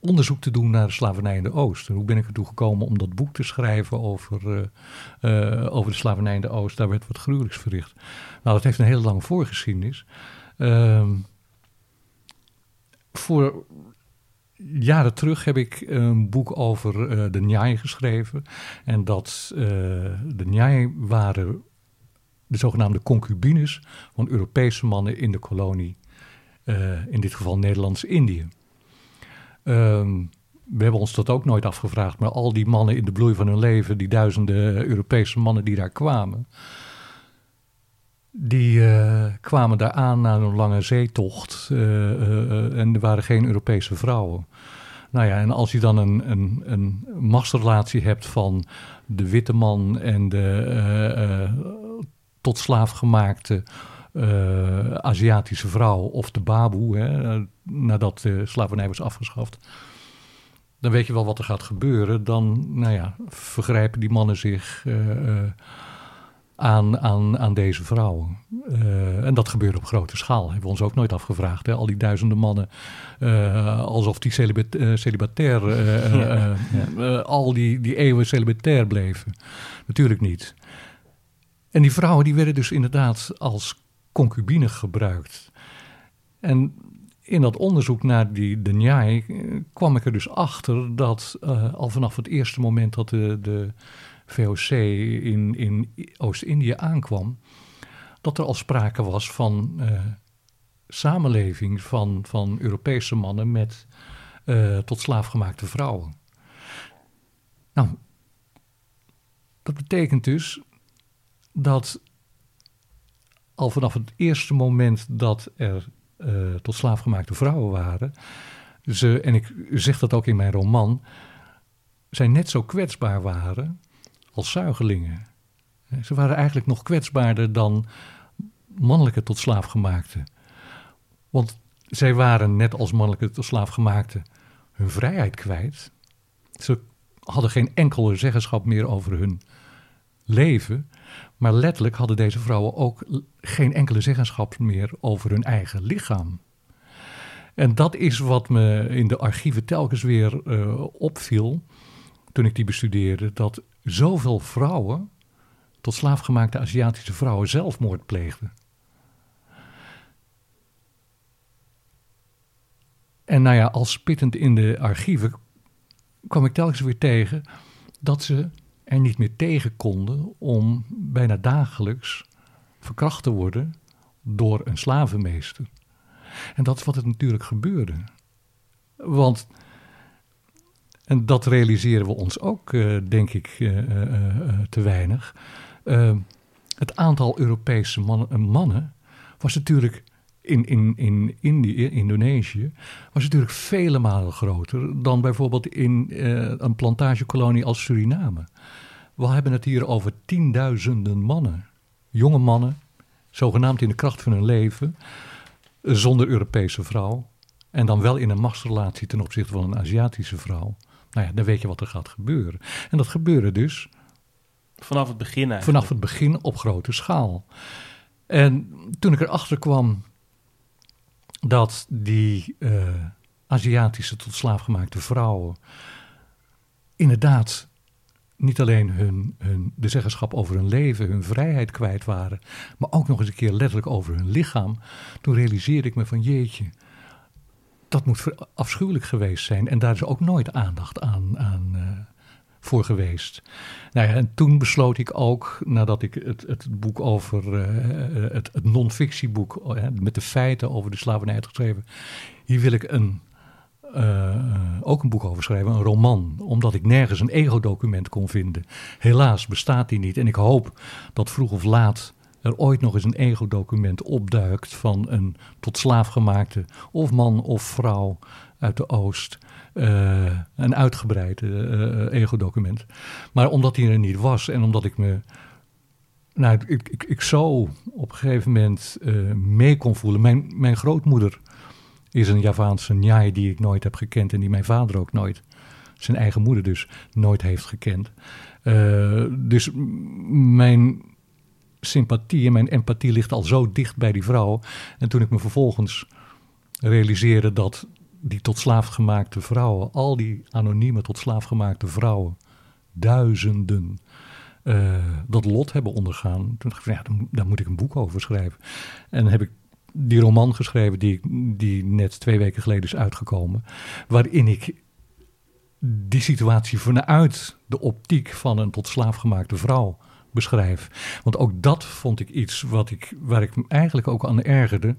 onderzoek te doen naar de slavernij in de Oost. En hoe ben ik ertoe gekomen om dat boek te schrijven over, over de slavernij in de Oost? Daar werd wat gruwelijks verricht. Nou, dat heeft een hele lange voorgeschiedenis. Ehm, voor jaren terug heb ik een boek over eh, de Njai geschreven. En dat eh, de Njai waren de zogenaamde concubines van Europese mannen in de kolonie, eh, in dit geval Nederlands-Indië. Ehm, we hebben ons dat ook nooit afgevraagd, maar al die mannen in de bloei van hun leven, die duizenden Europese mannen die daar kwamen, die eh, kwamen daar aan na een lange zeetocht eh, en er waren geen Europese vrouwen. Nou ja, en als je dan een, een, een machtsrelatie hebt van de witte man en de tot slaaf gemaakte Aziatische vrouw of de baboe, hè, nadat de slavernij was afgeschaft, dan weet je wel wat er gaat gebeuren. Dan, nou ja, vergrijpen die mannen zich aan, aan, aan deze vrouwen. Eh, en dat gebeurde op grote schaal. Hebben we ons ook nooit afgevraagd. Hè? Al die duizenden mannen, eh, alsof die celibat, eh, celibatair, Ja, al die, die eeuwen celibatair bleven. Natuurlijk niet. En die vrouwen die werden dus inderdaad als concubine gebruikt. En in dat onderzoek naar die de Njai eh, kwam ik er dus achter dat al vanaf het eerste moment dat de, de VOC in, in Oost-Indië aankwam, dat er al sprake was van eh, samenleving van, van Europese mannen met eh, tot slaafgemaakte vrouwen. Nou, dat betekent dus dat al vanaf het eerste moment dat er eh, tot slaafgemaakte vrouwen waren, ze, en ik zeg dat ook in mijn roman, zij net zo kwetsbaar waren als zuigelingen. Ze waren eigenlijk nog kwetsbaarder dan mannelijke tot slaafgemaakte. Want zij waren net als mannelijke tot slaafgemaakte hun vrijheid kwijt. Ze hadden geen enkele zeggenschap meer over hun leven. Maar letterlijk hadden deze vrouwen ook geen enkele zeggenschap meer over hun eigen lichaam. En dat is wat me in de archieven telkens weer eh, opviel toen ik die bestudeerde. Dat zoveel vrouwen, tot slaafgemaakte Aziatische vrouwen, zelfmoord pleegden. En nou ja, als spittend in de archieven kwam ik telkens weer tegen dat ze er niet meer tegen konden om bijna dagelijks verkracht te worden door een slavenmeester. En dat is wat het natuurlijk gebeurde. Want, en dat realiseren we ons ook, eh, denk ik, eh, eh, te weinig. Eh, het aantal Europese mannen, mannen was natuurlijk in, in, in Indië, Indonesië, was natuurlijk vele malen groter dan bijvoorbeeld in een plantagekolonie als Suriname. We hebben het hier over tienduizenden mannen. Jonge mannen, zogenaamd in de kracht van hun leven, zonder Europese vrouw. En dan wel in een machtsrelatie ten opzichte van een Aziatische vrouw. Nou ja, dan weet je wat er gaat gebeuren. En dat gebeurde dus Vanaf het begin eigenlijk. vanaf het begin op grote schaal. En toen ik erachter kwam dat die uh, Aziatische tot slaafgemaakte vrouwen inderdaad niet alleen hun, hun, de zeggenschap over hun leven, hun vrijheid kwijt waren, maar ook nog eens een keer letterlijk over hun lichaam. Toen realiseerde ik me van jeetje, dat moet afschuwelijk geweest zijn. En daar is ook nooit aandacht aan, aan uh, voor geweest. Nou ja, en toen besloot ik ook, nadat ik het, het boek over, uh, het, het non-fictieboek met de feiten over de slavernij had geschreven, hier wil ik een ook een boek over schrijven, een roman, omdat ik nergens een ego-document kon vinden. Helaas bestaat die niet. En ik hoop dat vroeg of laat er ooit nog eens een ego-document opduikt van een tot slaaf gemaakte of man of vrouw uit de Oost. Uh, een uitgebreid uh, ego-document. Maar omdat die er niet was en omdat ik me. Nou, ik, ik, ik zo op een gegeven moment mee kon voelen. Mijn, mijn grootmoeder is een Javaanse Njai die ik nooit heb gekend en die mijn vader ook nooit, zijn eigen moeder dus, nooit heeft gekend. Dus mijn sympathie en mijn empathie ligt al zo dicht bij die vrouw. En toen ik me vervolgens realiseerde dat die tot slaaf gemaakte vrouwen, al die anonieme tot slaaf gemaakte vrouwen, duizenden, uh, dat lot hebben ondergaan. Toen dacht ik ja, daar, moet ik een boek over schrijven. En heb ik die roman geschreven die, die net twee weken geleden is uitgekomen. Waarin ik die situatie vanuit de optiek van een tot slaaf gemaakte vrouw beschrijf. Want ook dat vond ik iets wat ik, waar ik me eigenlijk ook aan ergerde.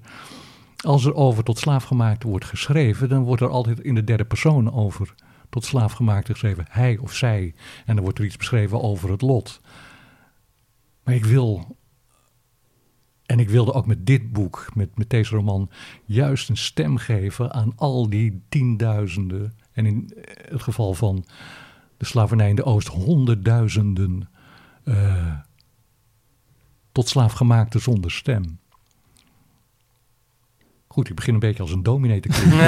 Als er over tot slaafgemaakte wordt geschreven, dan wordt er altijd in de derde persoon over tot slaafgemaakte geschreven. Hij of zij. En dan wordt er iets beschreven over het lot. Maar ik wil en ik wilde ook met dit boek, met, met deze roman, juist een stem geven aan al die tienduizenden, en in het geval van de slavernij in de Oost, honderdduizenden uh, tot slaafgemaakte zonder stem. Goed, ik begin een beetje als een dominee te klinken.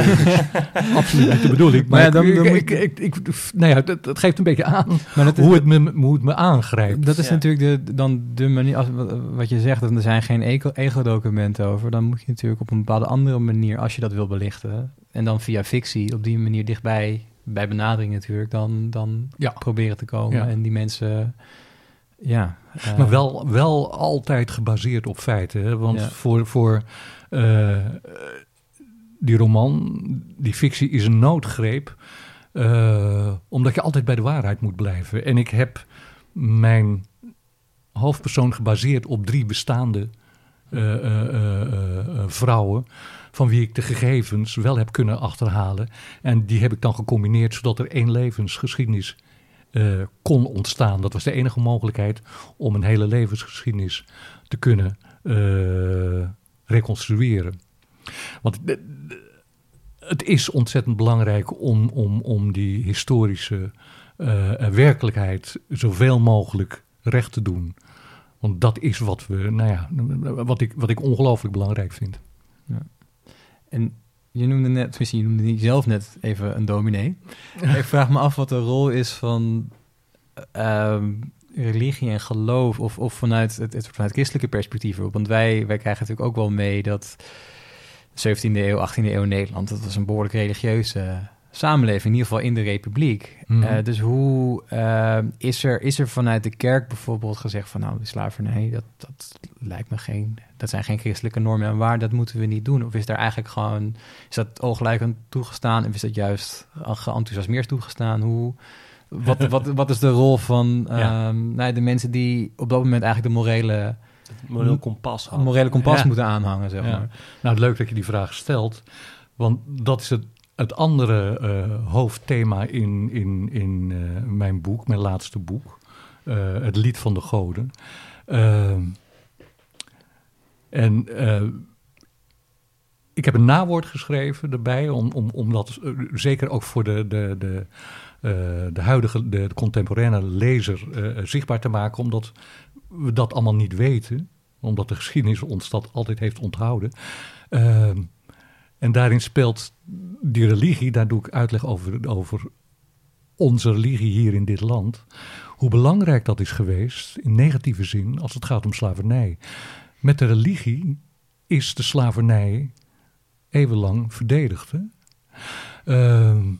absoluut niet de bedoeling. Maar, ja, dan, dan ik, ik, ik, nou ja, dat, dat, geeft een beetje aan maar hoe, het me, hoe het me aangrijpt. Dat is natuurlijk de, dan de manier, als, wat je zegt, er zijn geen ego-documenten over. Dan moet je natuurlijk op een bepaalde andere manier, als je dat wil belichten, en dan via fictie, op die manier dichtbij, bij benadering natuurlijk, dan, dan ja. proberen te komen. Ja. En die mensen... Ja, uh, maar wel, wel altijd gebaseerd op feiten. Hè? Want voor, voor uh, die roman, die fictie, is een noodgreep. Uh, omdat je altijd bij de waarheid moet blijven. En ik heb mijn hoofdpersoon gebaseerd op drie bestaande vrouwen. Van wie ik de gegevens wel heb kunnen achterhalen. En die heb ik dan gecombineerd zodat er één levensgeschiedenis kon ontstaan. Dat was de enige mogelijkheid om een hele levensgeschiedenis te kunnen reconstrueren. Want het is ontzettend belangrijk om, om, om die historische werkelijkheid zoveel mogelijk recht te doen. Want dat is wat we, nou ja, wat ik, wat ik ongelooflijk belangrijk vind. Ja. En je noemde net, tenminste, je noemde zelf net even een dominee. ik vraag me af wat de rol is van uh, religie en geloof, of, of vanuit het, het, vanuit christelijke perspectief. Want wij, wij krijgen natuurlijk ook wel mee dat 17e eeuw, 18e eeuw Nederland, dat was een behoorlijk religieuze samenleving, in ieder geval in de republiek. Mm. Uh, dus hoe uh, is, er, is er vanuit de kerk bijvoorbeeld gezegd van nou, de slavernij, dat, dat lijkt me geen, dat zijn geen christelijke normen en waar, dat moeten we niet doen. Of is daar eigenlijk gewoon, is dat ooglijkend toegestaan of is dat juist geenthousiasmeerd toegestaan? Hoe, wat, wat, wat is de rol van ja. um, nou, de mensen die op dat moment eigenlijk de morele... morele kompas, morele kompas moeten aanhangen, zeg maar. Nou, leuk dat je die vraag stelt. Want dat is het, het andere uh, hoofdthema in, in, in uh, mijn boek, mijn laatste boek. Uh, het lied van de goden. Ehm, en ik heb een nawoord geschreven erbij, om, om, om dat zeker ook voor de, de, de de huidige, de, contemporaine lezer zichtbaar te maken, omdat we dat allemaal niet weten, omdat de geschiedenis ons dat altijd heeft onthouden. Uh, en daarin speelt die religie, daar doe ik uitleg over, over onze religie hier in dit land, hoe belangrijk dat is geweest in negatieve zin als het gaat om slavernij. met de religie is de slavernij eeuwenlang verdedigd. Hè? Ehm,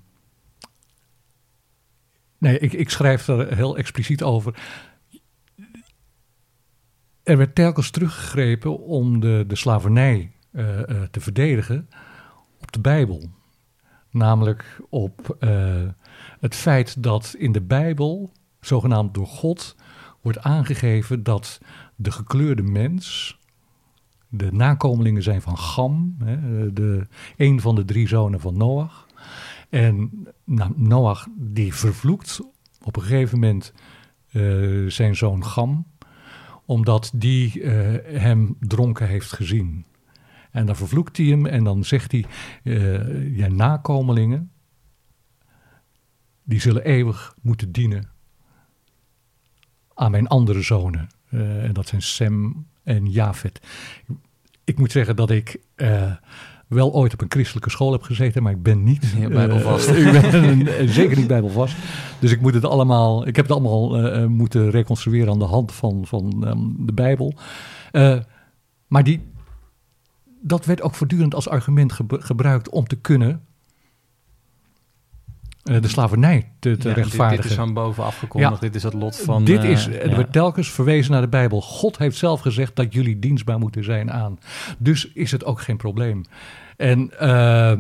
nee, ik, ik schrijf er heel expliciet over. Er werd telkens teruggegrepen om de, de slavernij uh, uh, te verdedigen op de Bijbel. Namelijk op uh, het feit dat in de Bijbel, zogenaamd door God, wordt aangegeven dat de gekleurde mens de nakomelingen zijn van Gam, hè, de, een van de drie zonen van Noach. En nou, Noach die vervloekt op een gegeven moment zijn zoon Gam, omdat die hem dronken heeft gezien. En dan vervloekt hij hem en dan zegt hij, uh, ja, nakomelingen, die zullen eeuwig moeten dienen aan mijn andere zonen. en dat zijn Sem en Jafet. Ik moet zeggen dat ik uh, wel ooit op een christelijke school heb gezeten, maar ik ben niet ja, bijbelvast. Uh, ik ben zeker niet bijbelvast. Dus ik moet het allemaal, ik heb het allemaal uh, moeten reconstrueren aan de hand van, van um, de Bijbel. maar die, dat werd ook voortdurend als argument ge gebruikt om te kunnen uh, de slavernij te, te ja, rechtvaardigen. Dit, dit is van boven afgekondigd, ja. dit is het lot van... Dit is, er ja. wordt telkens verwezen naar de Bijbel. God heeft zelf gezegd dat jullie dienstbaar moeten zijn aan. Dus is het ook geen probleem. En uh,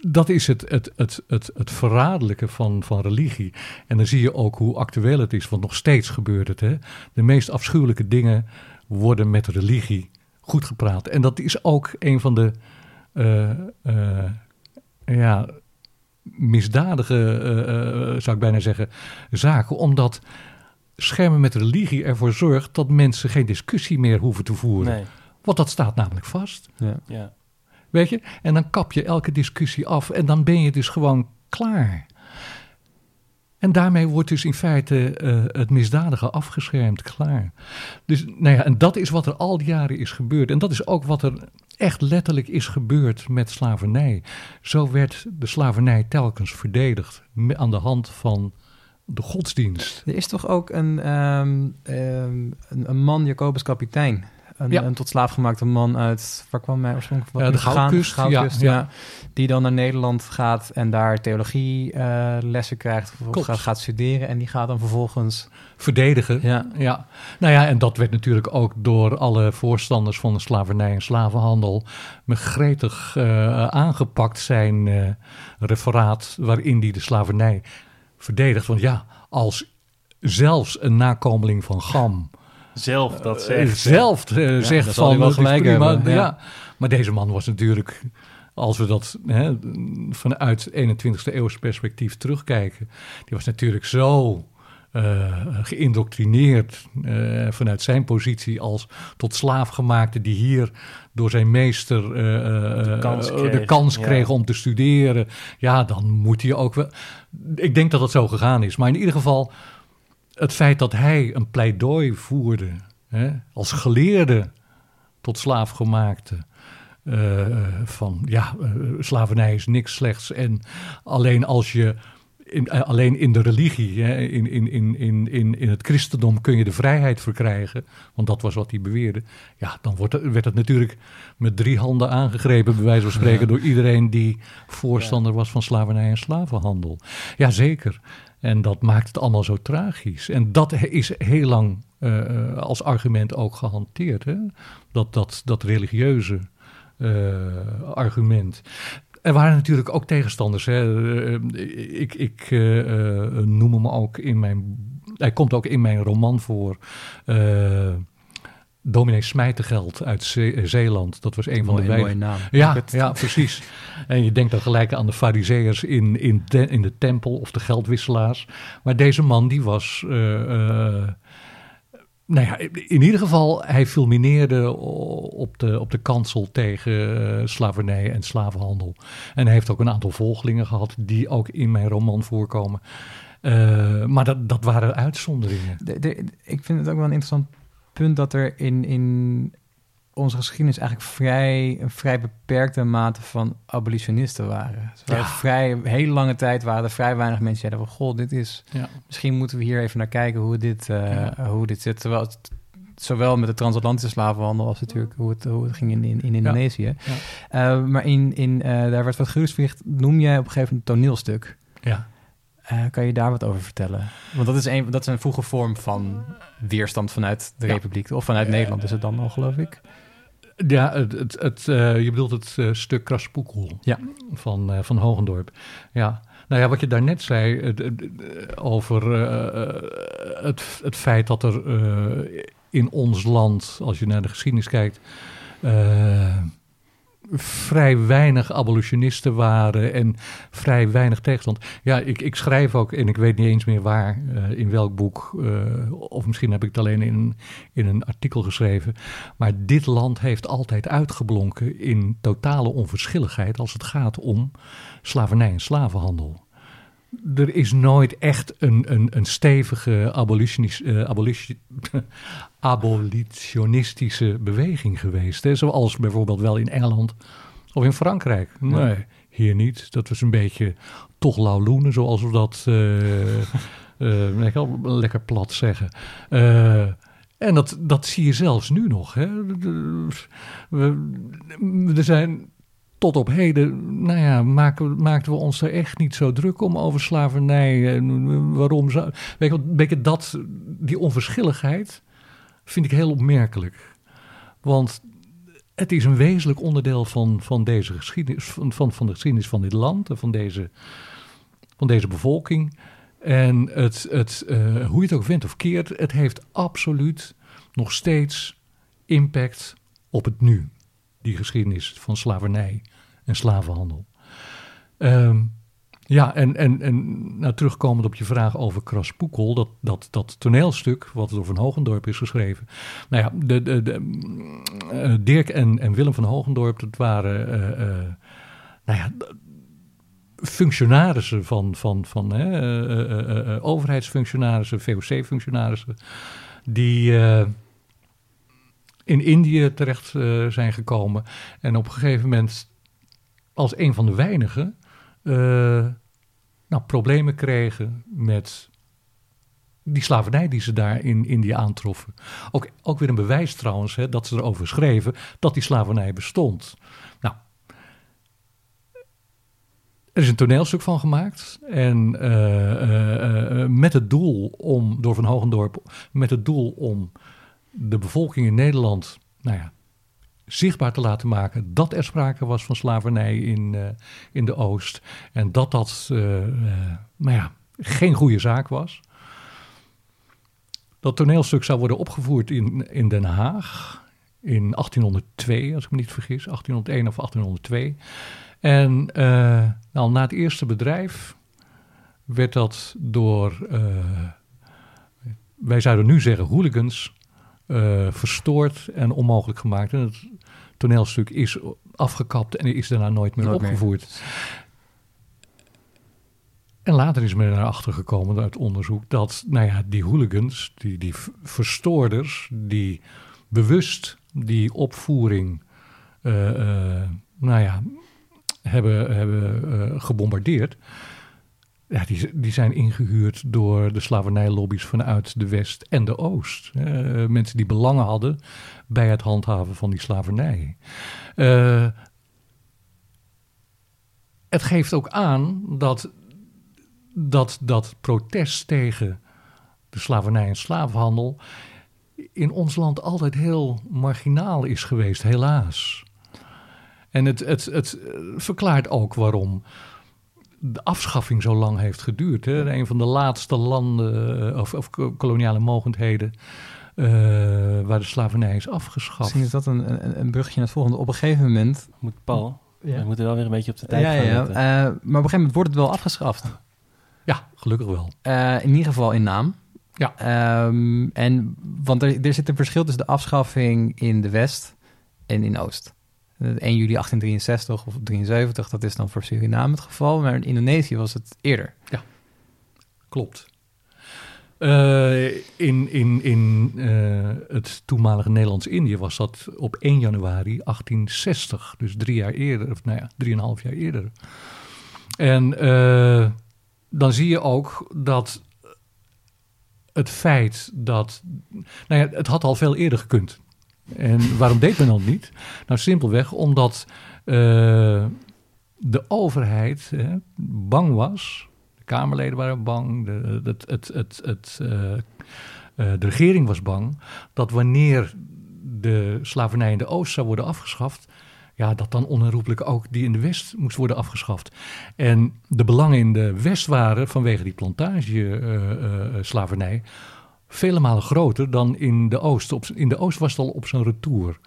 dat is het, het, het, het, het verraderlijke van, van religie. En dan zie je ook hoe actueel het is, want nog steeds gebeurt het. Hè? De meest afschuwelijke dingen worden met religie goed gepraat. En dat is ook een van de... Uh, ja, misdadige, uh, uh, zou ik bijna zeggen, zaken. Omdat schermen met religie ervoor zorgt dat mensen geen discussie meer hoeven te voeren. Nee. Want dat staat namelijk vast. Ja. Ja. Weet je? En dan kap je elke discussie af en dan ben je dus gewoon klaar. En daarmee wordt dus in feite uh, het misdadige afgeschermd, klaar. Dus nou ja, en dat is wat er al die jaren is gebeurd. En dat is ook wat er echt letterlijk is gebeurd met slavernij. Zo werd de slavernij telkens verdedigd aan de hand van de godsdienst. Er is toch ook een, um, een, een, man, Jacobus Kapitein. Een, Ja. een tot slaaf gemaakte man uit, waar kwam hij oorspronkelijk Ja, wat de? Goudkust, Goudkust, ja. Die dan naar Nederland gaat en daar theologie eh, lessen krijgt. Gaat, gaat studeren en die gaat dan vervolgens... Verdedigen. Ja, Ja, nou ja, en dat werd natuurlijk ook door alle voorstanders van de slavernij en slavenhandel met gretig eh, aangepakt zijn eh, referaat waarin die de slavernij verdedigt. Want ja, als zelfs een nakomeling van Gam Zelf dat eh, zegt. zelf eh, zegt van wel gelijk prima, hebben, ja. Maar deze man was natuurlijk, als we dat hè, vanuit 21ste eeuws perspectief terugkijken, die was natuurlijk zo eh, geïndoctrineerd vanuit zijn positie als tot slaafgemaakte die hier door zijn meester De kans kreeg, de kans ja. kreeg om te studeren. Ja, dan moet hij ook wel. Ik denk dat het zo gegaan is. Maar in ieder geval, het feit dat hij een pleidooi voerde hè, als geleerde tot slaafgemaakte. eh, van ja, eh, slavernij is niks slechts. En alleen als je. In, eh, alleen in de religie, hè, in, in, in, in, in, in het christendom kun je de vrijheid verkrijgen. Want dat was wat hij beweerde. Ja, dan wordt het, werd het natuurlijk met drie handen aangegrepen, bij wijze van spreken, Ja. door iedereen die voorstander was van slavernij en slavenhandel. Jazeker. En dat maakt het allemaal zo tragisch. En dat is heel lang eh, als argument ook gehanteerd. Hè? Dat, dat, dat religieuze eh, argument. Er waren natuurlijk ook tegenstanders. Hè. Eh, Ik, ik eh, eh, noem hem ook in mijn. Hij komt ook in mijn roman voor. Eh Dominee Smijtegeld uit Ze- Zeeland. Dat was een van de mooie, mooie naam. Ja, Het- ja, precies. En je denkt dan gelijk aan de fariseërs in, in, de, in de tempel of de geldwisselaars. Maar deze man die was... eh, eh, nou ja, in ieder geval, hij fulmineerde op de, op de kansel tegen eh, slavernij en slavenhandel. En hij heeft ook een aantal volgelingen gehad die ook in mijn roman voorkomen. Eh, maar dat, dat waren uitzonderingen. De- de- ik vind het ook wel een interessant punt dat er in, in onze geschiedenis eigenlijk vrij, een vrij beperkte mate van abolitionisten waren. Ze waren Ja. vrij, hele lange tijd waren er vrij weinig mensen die zeiden van, goh, dit is, Ja. misschien moeten we hier even naar kijken hoe dit, eh, Ja. hoe dit zit. Terwijl het zowel met de transatlantische slavenhandel als natuurlijk hoe het, hoe het ging in, in, in Indonesië. Uh, maar in, in, uh, daar werd wat gerustvicht, noem jij op een gegeven moment een toneelstuk. Ja. Uh, kan je daar wat over vertellen? Want dat is een, dat is een vroege vorm van weerstand vanuit de Republiek, of vanuit Nederland is het dan al, geloof ik. Ja, het, het, het uh, je bedoelt het uh, stuk Kraspoekel ja. van, van Hogendorp. Ja, nou ja, wat je daarnet zei over het, het feit dat er in ons land, als je naar de geschiedenis kijkt, vrij weinig abolitionisten waren en vrij weinig tegenstand. Ja, ik, ik schrijf ook, en ik weet niet eens meer waar, uh, in welk boek, uh, of misschien heb ik het alleen in, in een artikel geschreven. Maar dit land heeft altijd uitgeblonken in totale onverschilligheid als het gaat om slavernij en slavenhandel. Er is nooit echt een, een, een stevige abolitionis, uh, abolition, abolitionistische beweging geweest. Hè? Zoals bijvoorbeeld wel in Engeland of in Frankrijk. Nee, hier niet. Dat was een beetje toch lauwloenen, zoals we dat uh, uh, lekker plat zeggen. En dat, dat zie je zelfs nu nog. Hè? We, er zijn tot op heden, nou ja, maken, maakten we ons er echt niet zo druk om over slavernij. En waarom zou. Weet je, weet je, dat, die onverschilligheid vind ik heel opmerkelijk. Want het is een wezenlijk onderdeel van, van deze geschiedenis, van, van, de geschiedenis van dit land en van deze, van deze bevolking. En het, het, uh, hoe je het ook vindt of keert, het heeft absoluut nog steeds impact op het nu. Die geschiedenis van slavernij en slavenhandel. Um, ja, en, en, en nou, terugkomend op je vraag over Kraspoekel, dat, dat, dat toneelstuk wat door Van Hogendorp is geschreven. Nou ja, de, de, uh, Dirk en, en Willem van Hogendorp, dat waren, uh, uh, nou ja, functionarissen van, van, van overheidsfunctionarissen, VOC-functionarissen, die in Indië terecht zijn gekomen en op een gegeven moment als een van de weinigen nou, problemen kregen met die slavernij die ze daar in Indië aantroffen. Ook, ook weer een bewijs trouwens hè, dat ze erover schreven dat die slavernij bestond. Nou, er is een toneelstuk van gemaakt. En uh, uh, uh, met het doel om, door Van Hogendorp, met het doel om de bevolking in Nederland, nou ja, zichtbaar te laten maken dat er sprake was van slavernij in, uh, in de Oost. En dat dat uh, nou ja, geen goede zaak was. Dat toneelstuk zou worden opgevoerd in, in Den Haag in 1802, als ik me niet vergis, 1801 of 1802. En nou, na het eerste bedrijf werd dat door, wij zouden nu zeggen hooligans, verstoord en onmogelijk gemaakt. En het toneelstuk is afgekapt en is daarna nooit meer nooit opgevoerd. Meer. En later is men erachter gekomen uit onderzoek dat nou ja, die hooligans, die, die verstoorders, die bewust die opvoering uh, uh, nou ja, hebben, hebben uh, gebombardeerd. Ja, die, die zijn ingehuurd door de slavernijlobby's vanuit de West en de Oost. Mensen die belangen hadden bij het handhaven van die slavernij. Uh, het geeft ook aan dat, dat dat protest tegen de slavernij en slavenhandel in ons land altijd heel marginaal is geweest, helaas. En het, het, het verklaart ook waarom de afschaffing zo lang heeft geduurd. Hè? Een van de laatste landen of, of koloniale mogendheden uh, waar de slavernij is afgeschaft. Misschien is dat een, een, een brugje naar het volgende. Op een gegeven moment... Moet Paul, ja. we moeten wel weer een beetje op de tijd ja, gaan. Ja, uh, maar op een gegeven moment wordt het wel afgeschaft. Ja, gelukkig wel. Uh, in ieder geval in naam. Ja. Um, en, want er, er zit een verschil tussen de afschaffing in de West en in Oost. 1 juli 1863 of 73, dat is dan voor Suriname het geval. Maar in Indonesië was het eerder. Ja, klopt. Uh, in in, in uh, het toenmalige Nederlands-Indië was dat op 1 januari 1860. Dus drie jaar eerder, of nou ja, drieënhalf jaar eerder. En uh, dan zie je ook dat het feit dat. Nou ja, het had al veel eerder gekund. En waarom deed men dat niet? Nou, simpelweg omdat de overheid hè, bang was. De Kamerleden waren bang. De, het, het, het, het, uh, uh, de regering was bang dat wanneer de slavernij in de Oost zou worden afgeschaft, ja, dat dan onherroepelijk ook die in de West moest worden afgeschaft. En de belangen in de West waren vanwege die plantage-slavernij uh, uh, vele malen groter dan in de Oost. Op, in de Oost was het al op zijn retour.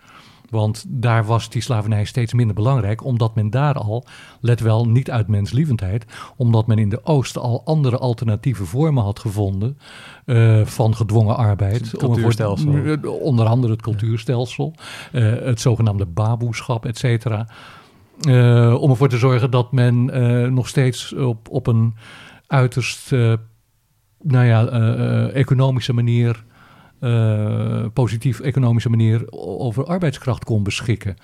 Want daar was die slavernij steeds minder belangrijk, omdat men daar al, let wel, niet uit menslievendheid, omdat men in de Oosten al andere alternatieve vormen had gevonden uh, van gedwongen arbeid. Het cultuurstelsel. Om, onder andere het cultuurstelsel, uh, het zogenaamde baboeschap, et cetera. Uh, om ervoor te zorgen dat men nog steeds op, op een uiterst nou ja, economische manier uh, positief economische manier over arbeidskracht kon beschikken.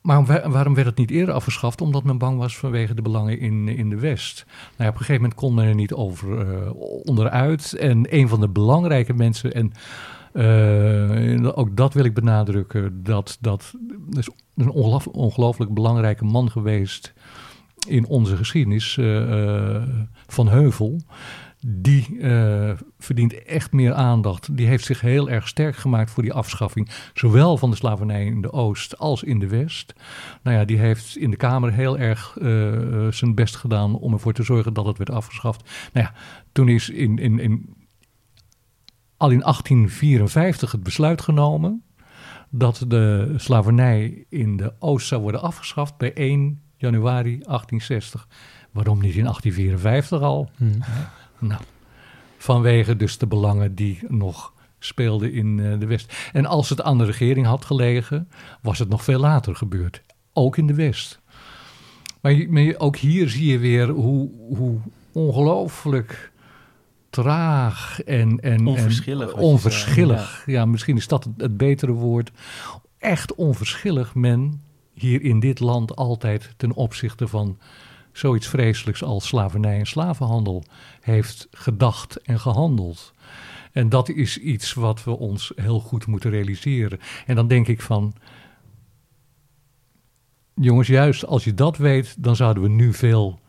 Maar waarom werd het niet eerder afgeschaft? Omdat men bang was vanwege de belangen in, in de West. Nou op een gegeven moment kon men er niet over uh, onderuit. En een van de belangrijke mensen, en uh, ook dat wil ik benadrukken, dat, dat is een ongelooflijk belangrijke man geweest in onze geschiedenis, Van Heuvel die uh, verdient echt meer aandacht. Die heeft zich heel erg sterk gemaakt voor die afschaffing, zowel van de slavernij in de Oost als in de West. Nou ja, die heeft in de Kamer heel erg uh, zijn best gedaan om ervoor te zorgen dat het werd afgeschaft. Nou ja, toen is in, in, in, al in 1854 het besluit genomen dat de slavernij in de Oost zou worden afgeschaft bij 1 januari 1860. Waarom niet in 1854 al? Hmm. Nou, vanwege dus de belangen die nog speelden in uh, de West. En als het aan de regering had gelegen, was het nog veel later gebeurd. Ook in de West. Maar, maar ook hier zie je weer hoe, hoe ongelooflijk traag en, en onverschillig. En onverschillig. ja. ja. misschien is dat het, het betere woord. Echt onverschillig men hier in dit land altijd ten opzichte van zoiets vreselijks als slavernij en slavenhandel heeft gedacht en gehandeld. En dat is iets wat we ons heel goed moeten realiseren. En dan denk ik van, jongens, juist als je dat weet, dan zouden we nu veel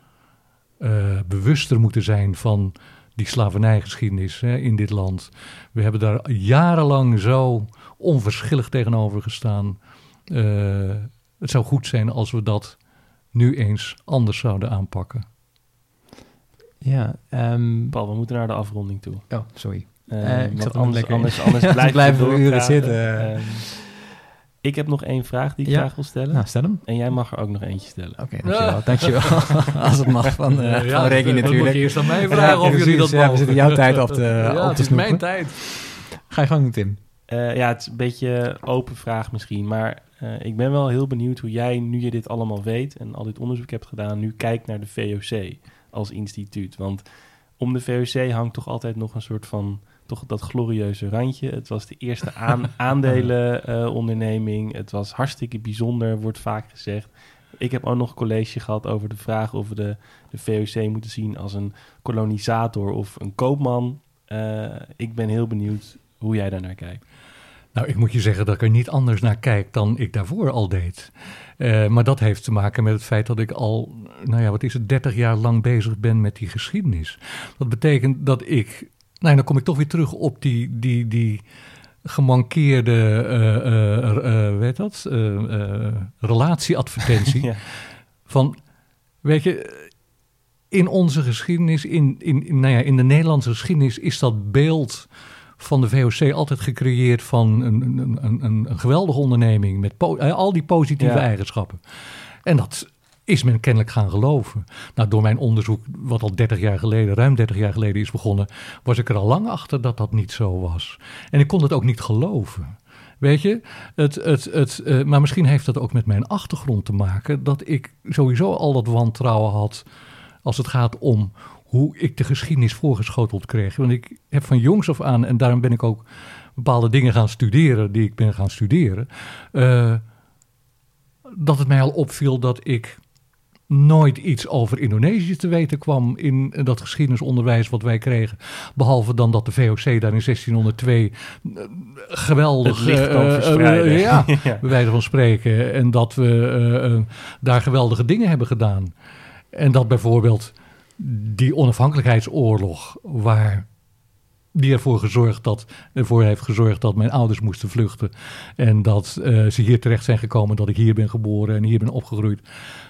uh, bewuster moeten zijn van die slavernijgeschiedenis hè, in dit land. We hebben daar jarenlang zo onverschillig tegenover gestaan. Uh, het zou goed zijn als we dat nu eens anders zouden aanpakken. Ja, um, Paul, we moeten naar de afronding toe. Oh, sorry. Uh, uh, ik zat anders, anders, anders blijf blijven we uren zitten. Um, ik heb nog één vraag die ik ja. graag wil stellen. Nou, stel hem. En jij mag er ook nog eentje stellen. Oké, okay, dankjewel. dankjewel. Als het mag van, uh, ja, van Regie natuurlijk. Moet je eerst aan mij vragen of jullie dat ja, we zitten jouw tijd op te, ja, op te het is mijn tijd. Ga je gang, Tim. Uh, ja, het is een beetje open vraag misschien, maar uh, ik ben wel heel benieuwd hoe jij, nu je dit allemaal weet en al dit onderzoek hebt gedaan, nu kijkt naar de VOC als instituut. Want om de VOC hangt toch altijd nog een soort van toch dat glorieuze randje. Het was de eerste aan, aandelenonderneming. Uh, het was hartstikke bijzonder, wordt vaak gezegd. Ik heb ook nog een college gehad over de vraag of we de, de VOC moeten zien als een kolonisator of een koopman. Uh, ik ben heel benieuwd hoe jij daar naar kijkt. Nou, ik moet je zeggen dat ik er niet anders naar kijk dan ik daarvoor al deed. Uh, maar dat heeft te maken met het feit dat ik al, nou ja, wat is het, 30 jaar lang bezig ben met die geschiedenis. Dat betekent dat ik, nou, dan kom ik toch weer terug op die, die, die gemankeerde, uh, uh, weet dat, relatieadvertentie. ja. Van, weet je, in onze geschiedenis, in, in, nou ja, in de Nederlandse geschiedenis is dat beeld van de VOC altijd gecreëerd van een, een, een, een geweldige onderneming met al die positieve ja. eigenschappen. En dat is men kennelijk gaan geloven. Nou, door mijn onderzoek, wat al 30 jaar geleden, ruim 30 jaar geleden is begonnen, was ik er al lang achter dat dat niet zo was. En ik kon het ook niet geloven. Weet je, het, het, het, uh, maar misschien heeft dat ook met mijn achtergrond te maken, dat ik sowieso al dat wantrouwen had als het gaat om hoe ik de geschiedenis voorgeschoteld kreeg. Want ik heb van jongs af aan, en daarom ben ik ook bepaalde dingen gaan studeren die ik ben gaan studeren, uh, dat het mij al opviel dat ik nooit iets over Indonesië te weten kwam in dat geschiedenisonderwijs wat wij kregen. Behalve dan dat de VOC daar in 1602 eh, geweldig... Het eh, eh, verspreiden. ja, Ja. bij wijze van spreken. En dat we eh, eh, daar geweldige dingen hebben gedaan. En dat bijvoorbeeld die onafhankelijkheidsoorlog, waar die ervoor gezorgd dat, ervoor heeft gezorgd dat mijn ouders moesten vluchten. En dat eh, ze hier terecht zijn gekomen, dat ik hier ben geboren en hier ben opgegroeid.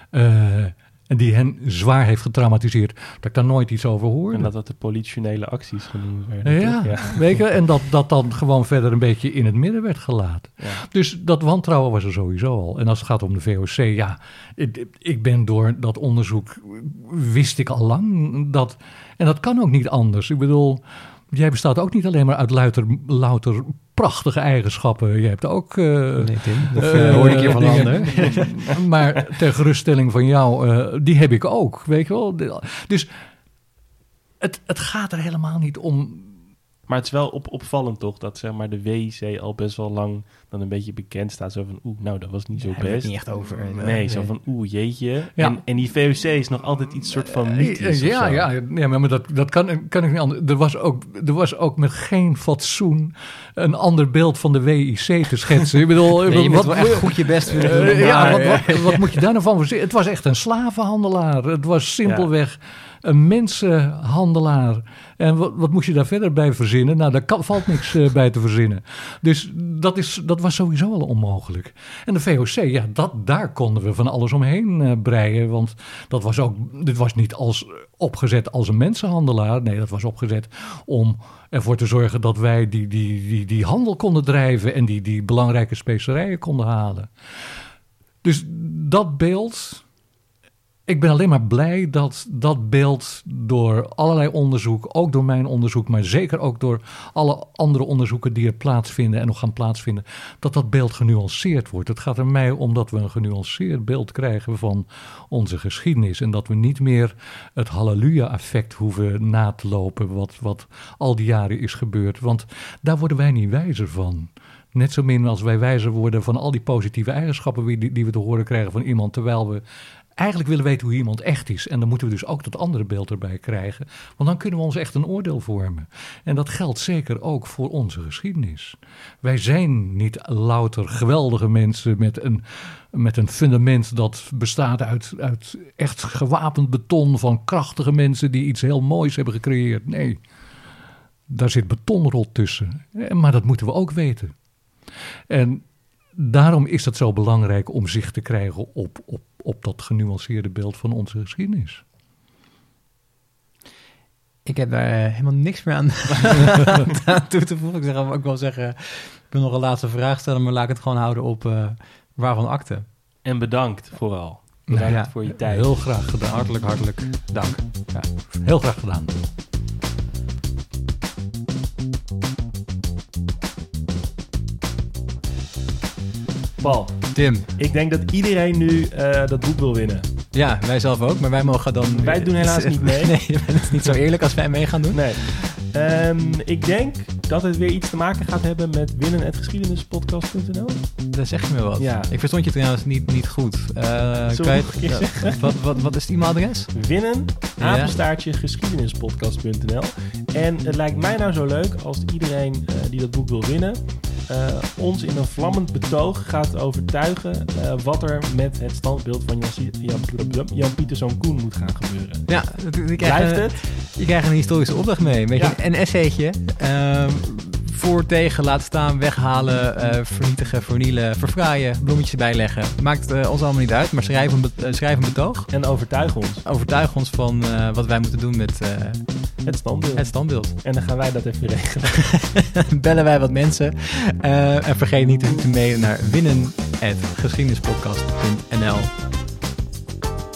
Eh, en die hen zwaar heeft getraumatiseerd. Dat ik daar nooit iets over hoorde. En dat dat de politionele acties genoemd werden. ja, weet je, en dat dat dan gewoon verder een beetje in het midden werd gelaten. Ja. Dus dat wantrouwen was er sowieso al. En als het gaat om de VOC, ja, ik, ik ben door dat onderzoek, wist ik al lang dat, en dat kan ook niet anders. Ik bedoel, jij bestaat ook niet alleen maar uit louter, louter prachtige eigenschappen. Je hebt ook... eh, Nee, Tim. Dat eh, eh, hoor ik hier van een dingen. ander. maar ter geruststelling van jou, die heb ik ook, weet je wel. Dus het, het gaat er helemaal niet om Maar het is wel op, opvallend toch dat zeg maar, de WIC al best wel lang dan een beetje bekend staat. Zo van, oeh, nou dat was niet zo we best. het niet echt over. Eh, Nee, zo van, oeh, jeetje. Ja. En, en die VOC is nog altijd iets soort van Eh, mythisch ja, ja, ja, maar dat, dat kan, kan ik niet anders. Er was, ook, er was ook met geen fatsoen een ander beeld van de WIC te schetsen. Ik bedoel, Nee, je moet wat, wel echt goed je best willen doen. eh, ja, wat, eh, wat, wat moet je daar nou van verzinnen? Het was echt een slavenhandelaar. Het was simpelweg een mensenhandelaar. En wat, wat moest je daar verder bij verzinnen? Nou, daar valt niks eh, bij te verzinnen. Dus dat, is, dat was sowieso al onmogelijk. En de VOC, ja, dat, daar konden we van alles omheen eh, breien. Want dat was ook, dit was niet als, opgezet als een mensenhandelaar. Nee, dat was opgezet om ervoor te zorgen dat wij die, die, die, die handel konden drijven en die, die belangrijke specerijen konden halen. Dus dat beeld. Ik ben alleen maar blij dat dat beeld door allerlei onderzoek, ook door mijn onderzoek, maar zeker ook door alle andere onderzoeken die er plaatsvinden en nog gaan plaatsvinden, dat dat beeld genuanceerd wordt. Het gaat er mij om dat we een genuanceerd beeld krijgen van onze geschiedenis en dat we niet meer het halleluja-effect hoeven na te lopen wat, wat al die jaren is gebeurd. Want daar worden wij niet wijzer van. Net zo min als wij wijzer worden van al die positieve eigenschappen die, die we te horen krijgen van iemand, terwijl we eigenlijk willen weten hoe iemand echt is. En dan moeten we dus ook dat andere beeld erbij krijgen. Want dan kunnen we ons echt een oordeel vormen. En dat geldt zeker ook voor onze geschiedenis. Wij zijn niet louter geweldige mensen met een, met een fundament dat bestaat uit, uit echt gewapend beton van krachtige mensen die iets heel moois hebben gecreëerd. Nee, daar zit betonrot tussen. Eh, Maar dat moeten we ook weten. En daarom is het zo belangrijk om zicht te krijgen op, op, op dat genuanceerde beeld van onze geschiedenis. Ik heb daar eh, helemaal niks meer aan, aan toe te voegen. Ik zeg ook wel zeggen, ik wil nog een laatste vraag stellen, maar laat ik het gewoon houden op eh, waarvan akte. En bedankt vooral. Bedankt Ja. voor je tijd. Heel graag gedaan. Hartelijk, hartelijk dank. Heel graag gedaan. Paul, Tim, ik denk dat iedereen nu eh, dat boek wil winnen. ja, wij zelf ook, maar wij mogen dan... Wij doen helaas niet mee. Nee, het is niet zo eerlijk als wij mee gaan doen. Nee. Ehm, ik denk dat het weer iets te maken gaat hebben met winnen.geschiedenispodcast.nl. Daar zeg je me wat. Ja. Ik verstond je trouwens niet, niet goed. We kan je- wat, wat, wat is het e-mailadres? Winnen, apenstaartje geschiedenispodcast.nl. En het lijkt mij nou zo leuk als iedereen eh, die dat boek wil winnen... eh, ons in een vlammend betoog gaat overtuigen... eh, wat er met het standbeeld van Jan, Jan, Jan Pieterszoon Koen moet gaan gebeuren. Ja, je krijgt, Blijft een, het? je krijgt een historische opdracht mee. Een, beetje Ja. een essaytje. Voor, tegen, laten staan, weghalen, eh, vernietigen, vernielen, verfraaien, bloemetjes bijleggen. Maakt eh, ons allemaal niet uit, maar schrijf een, be- eh, schrijf een betoog. En overtuig ons. Overtuig ons van wat wij moeten doen met Het standbeeld. het standbeeld. En dan gaan wij dat even regelen. Bellen wij wat mensen. En vergeet niet te mailen naar winnen.geschiedenispodcast.nl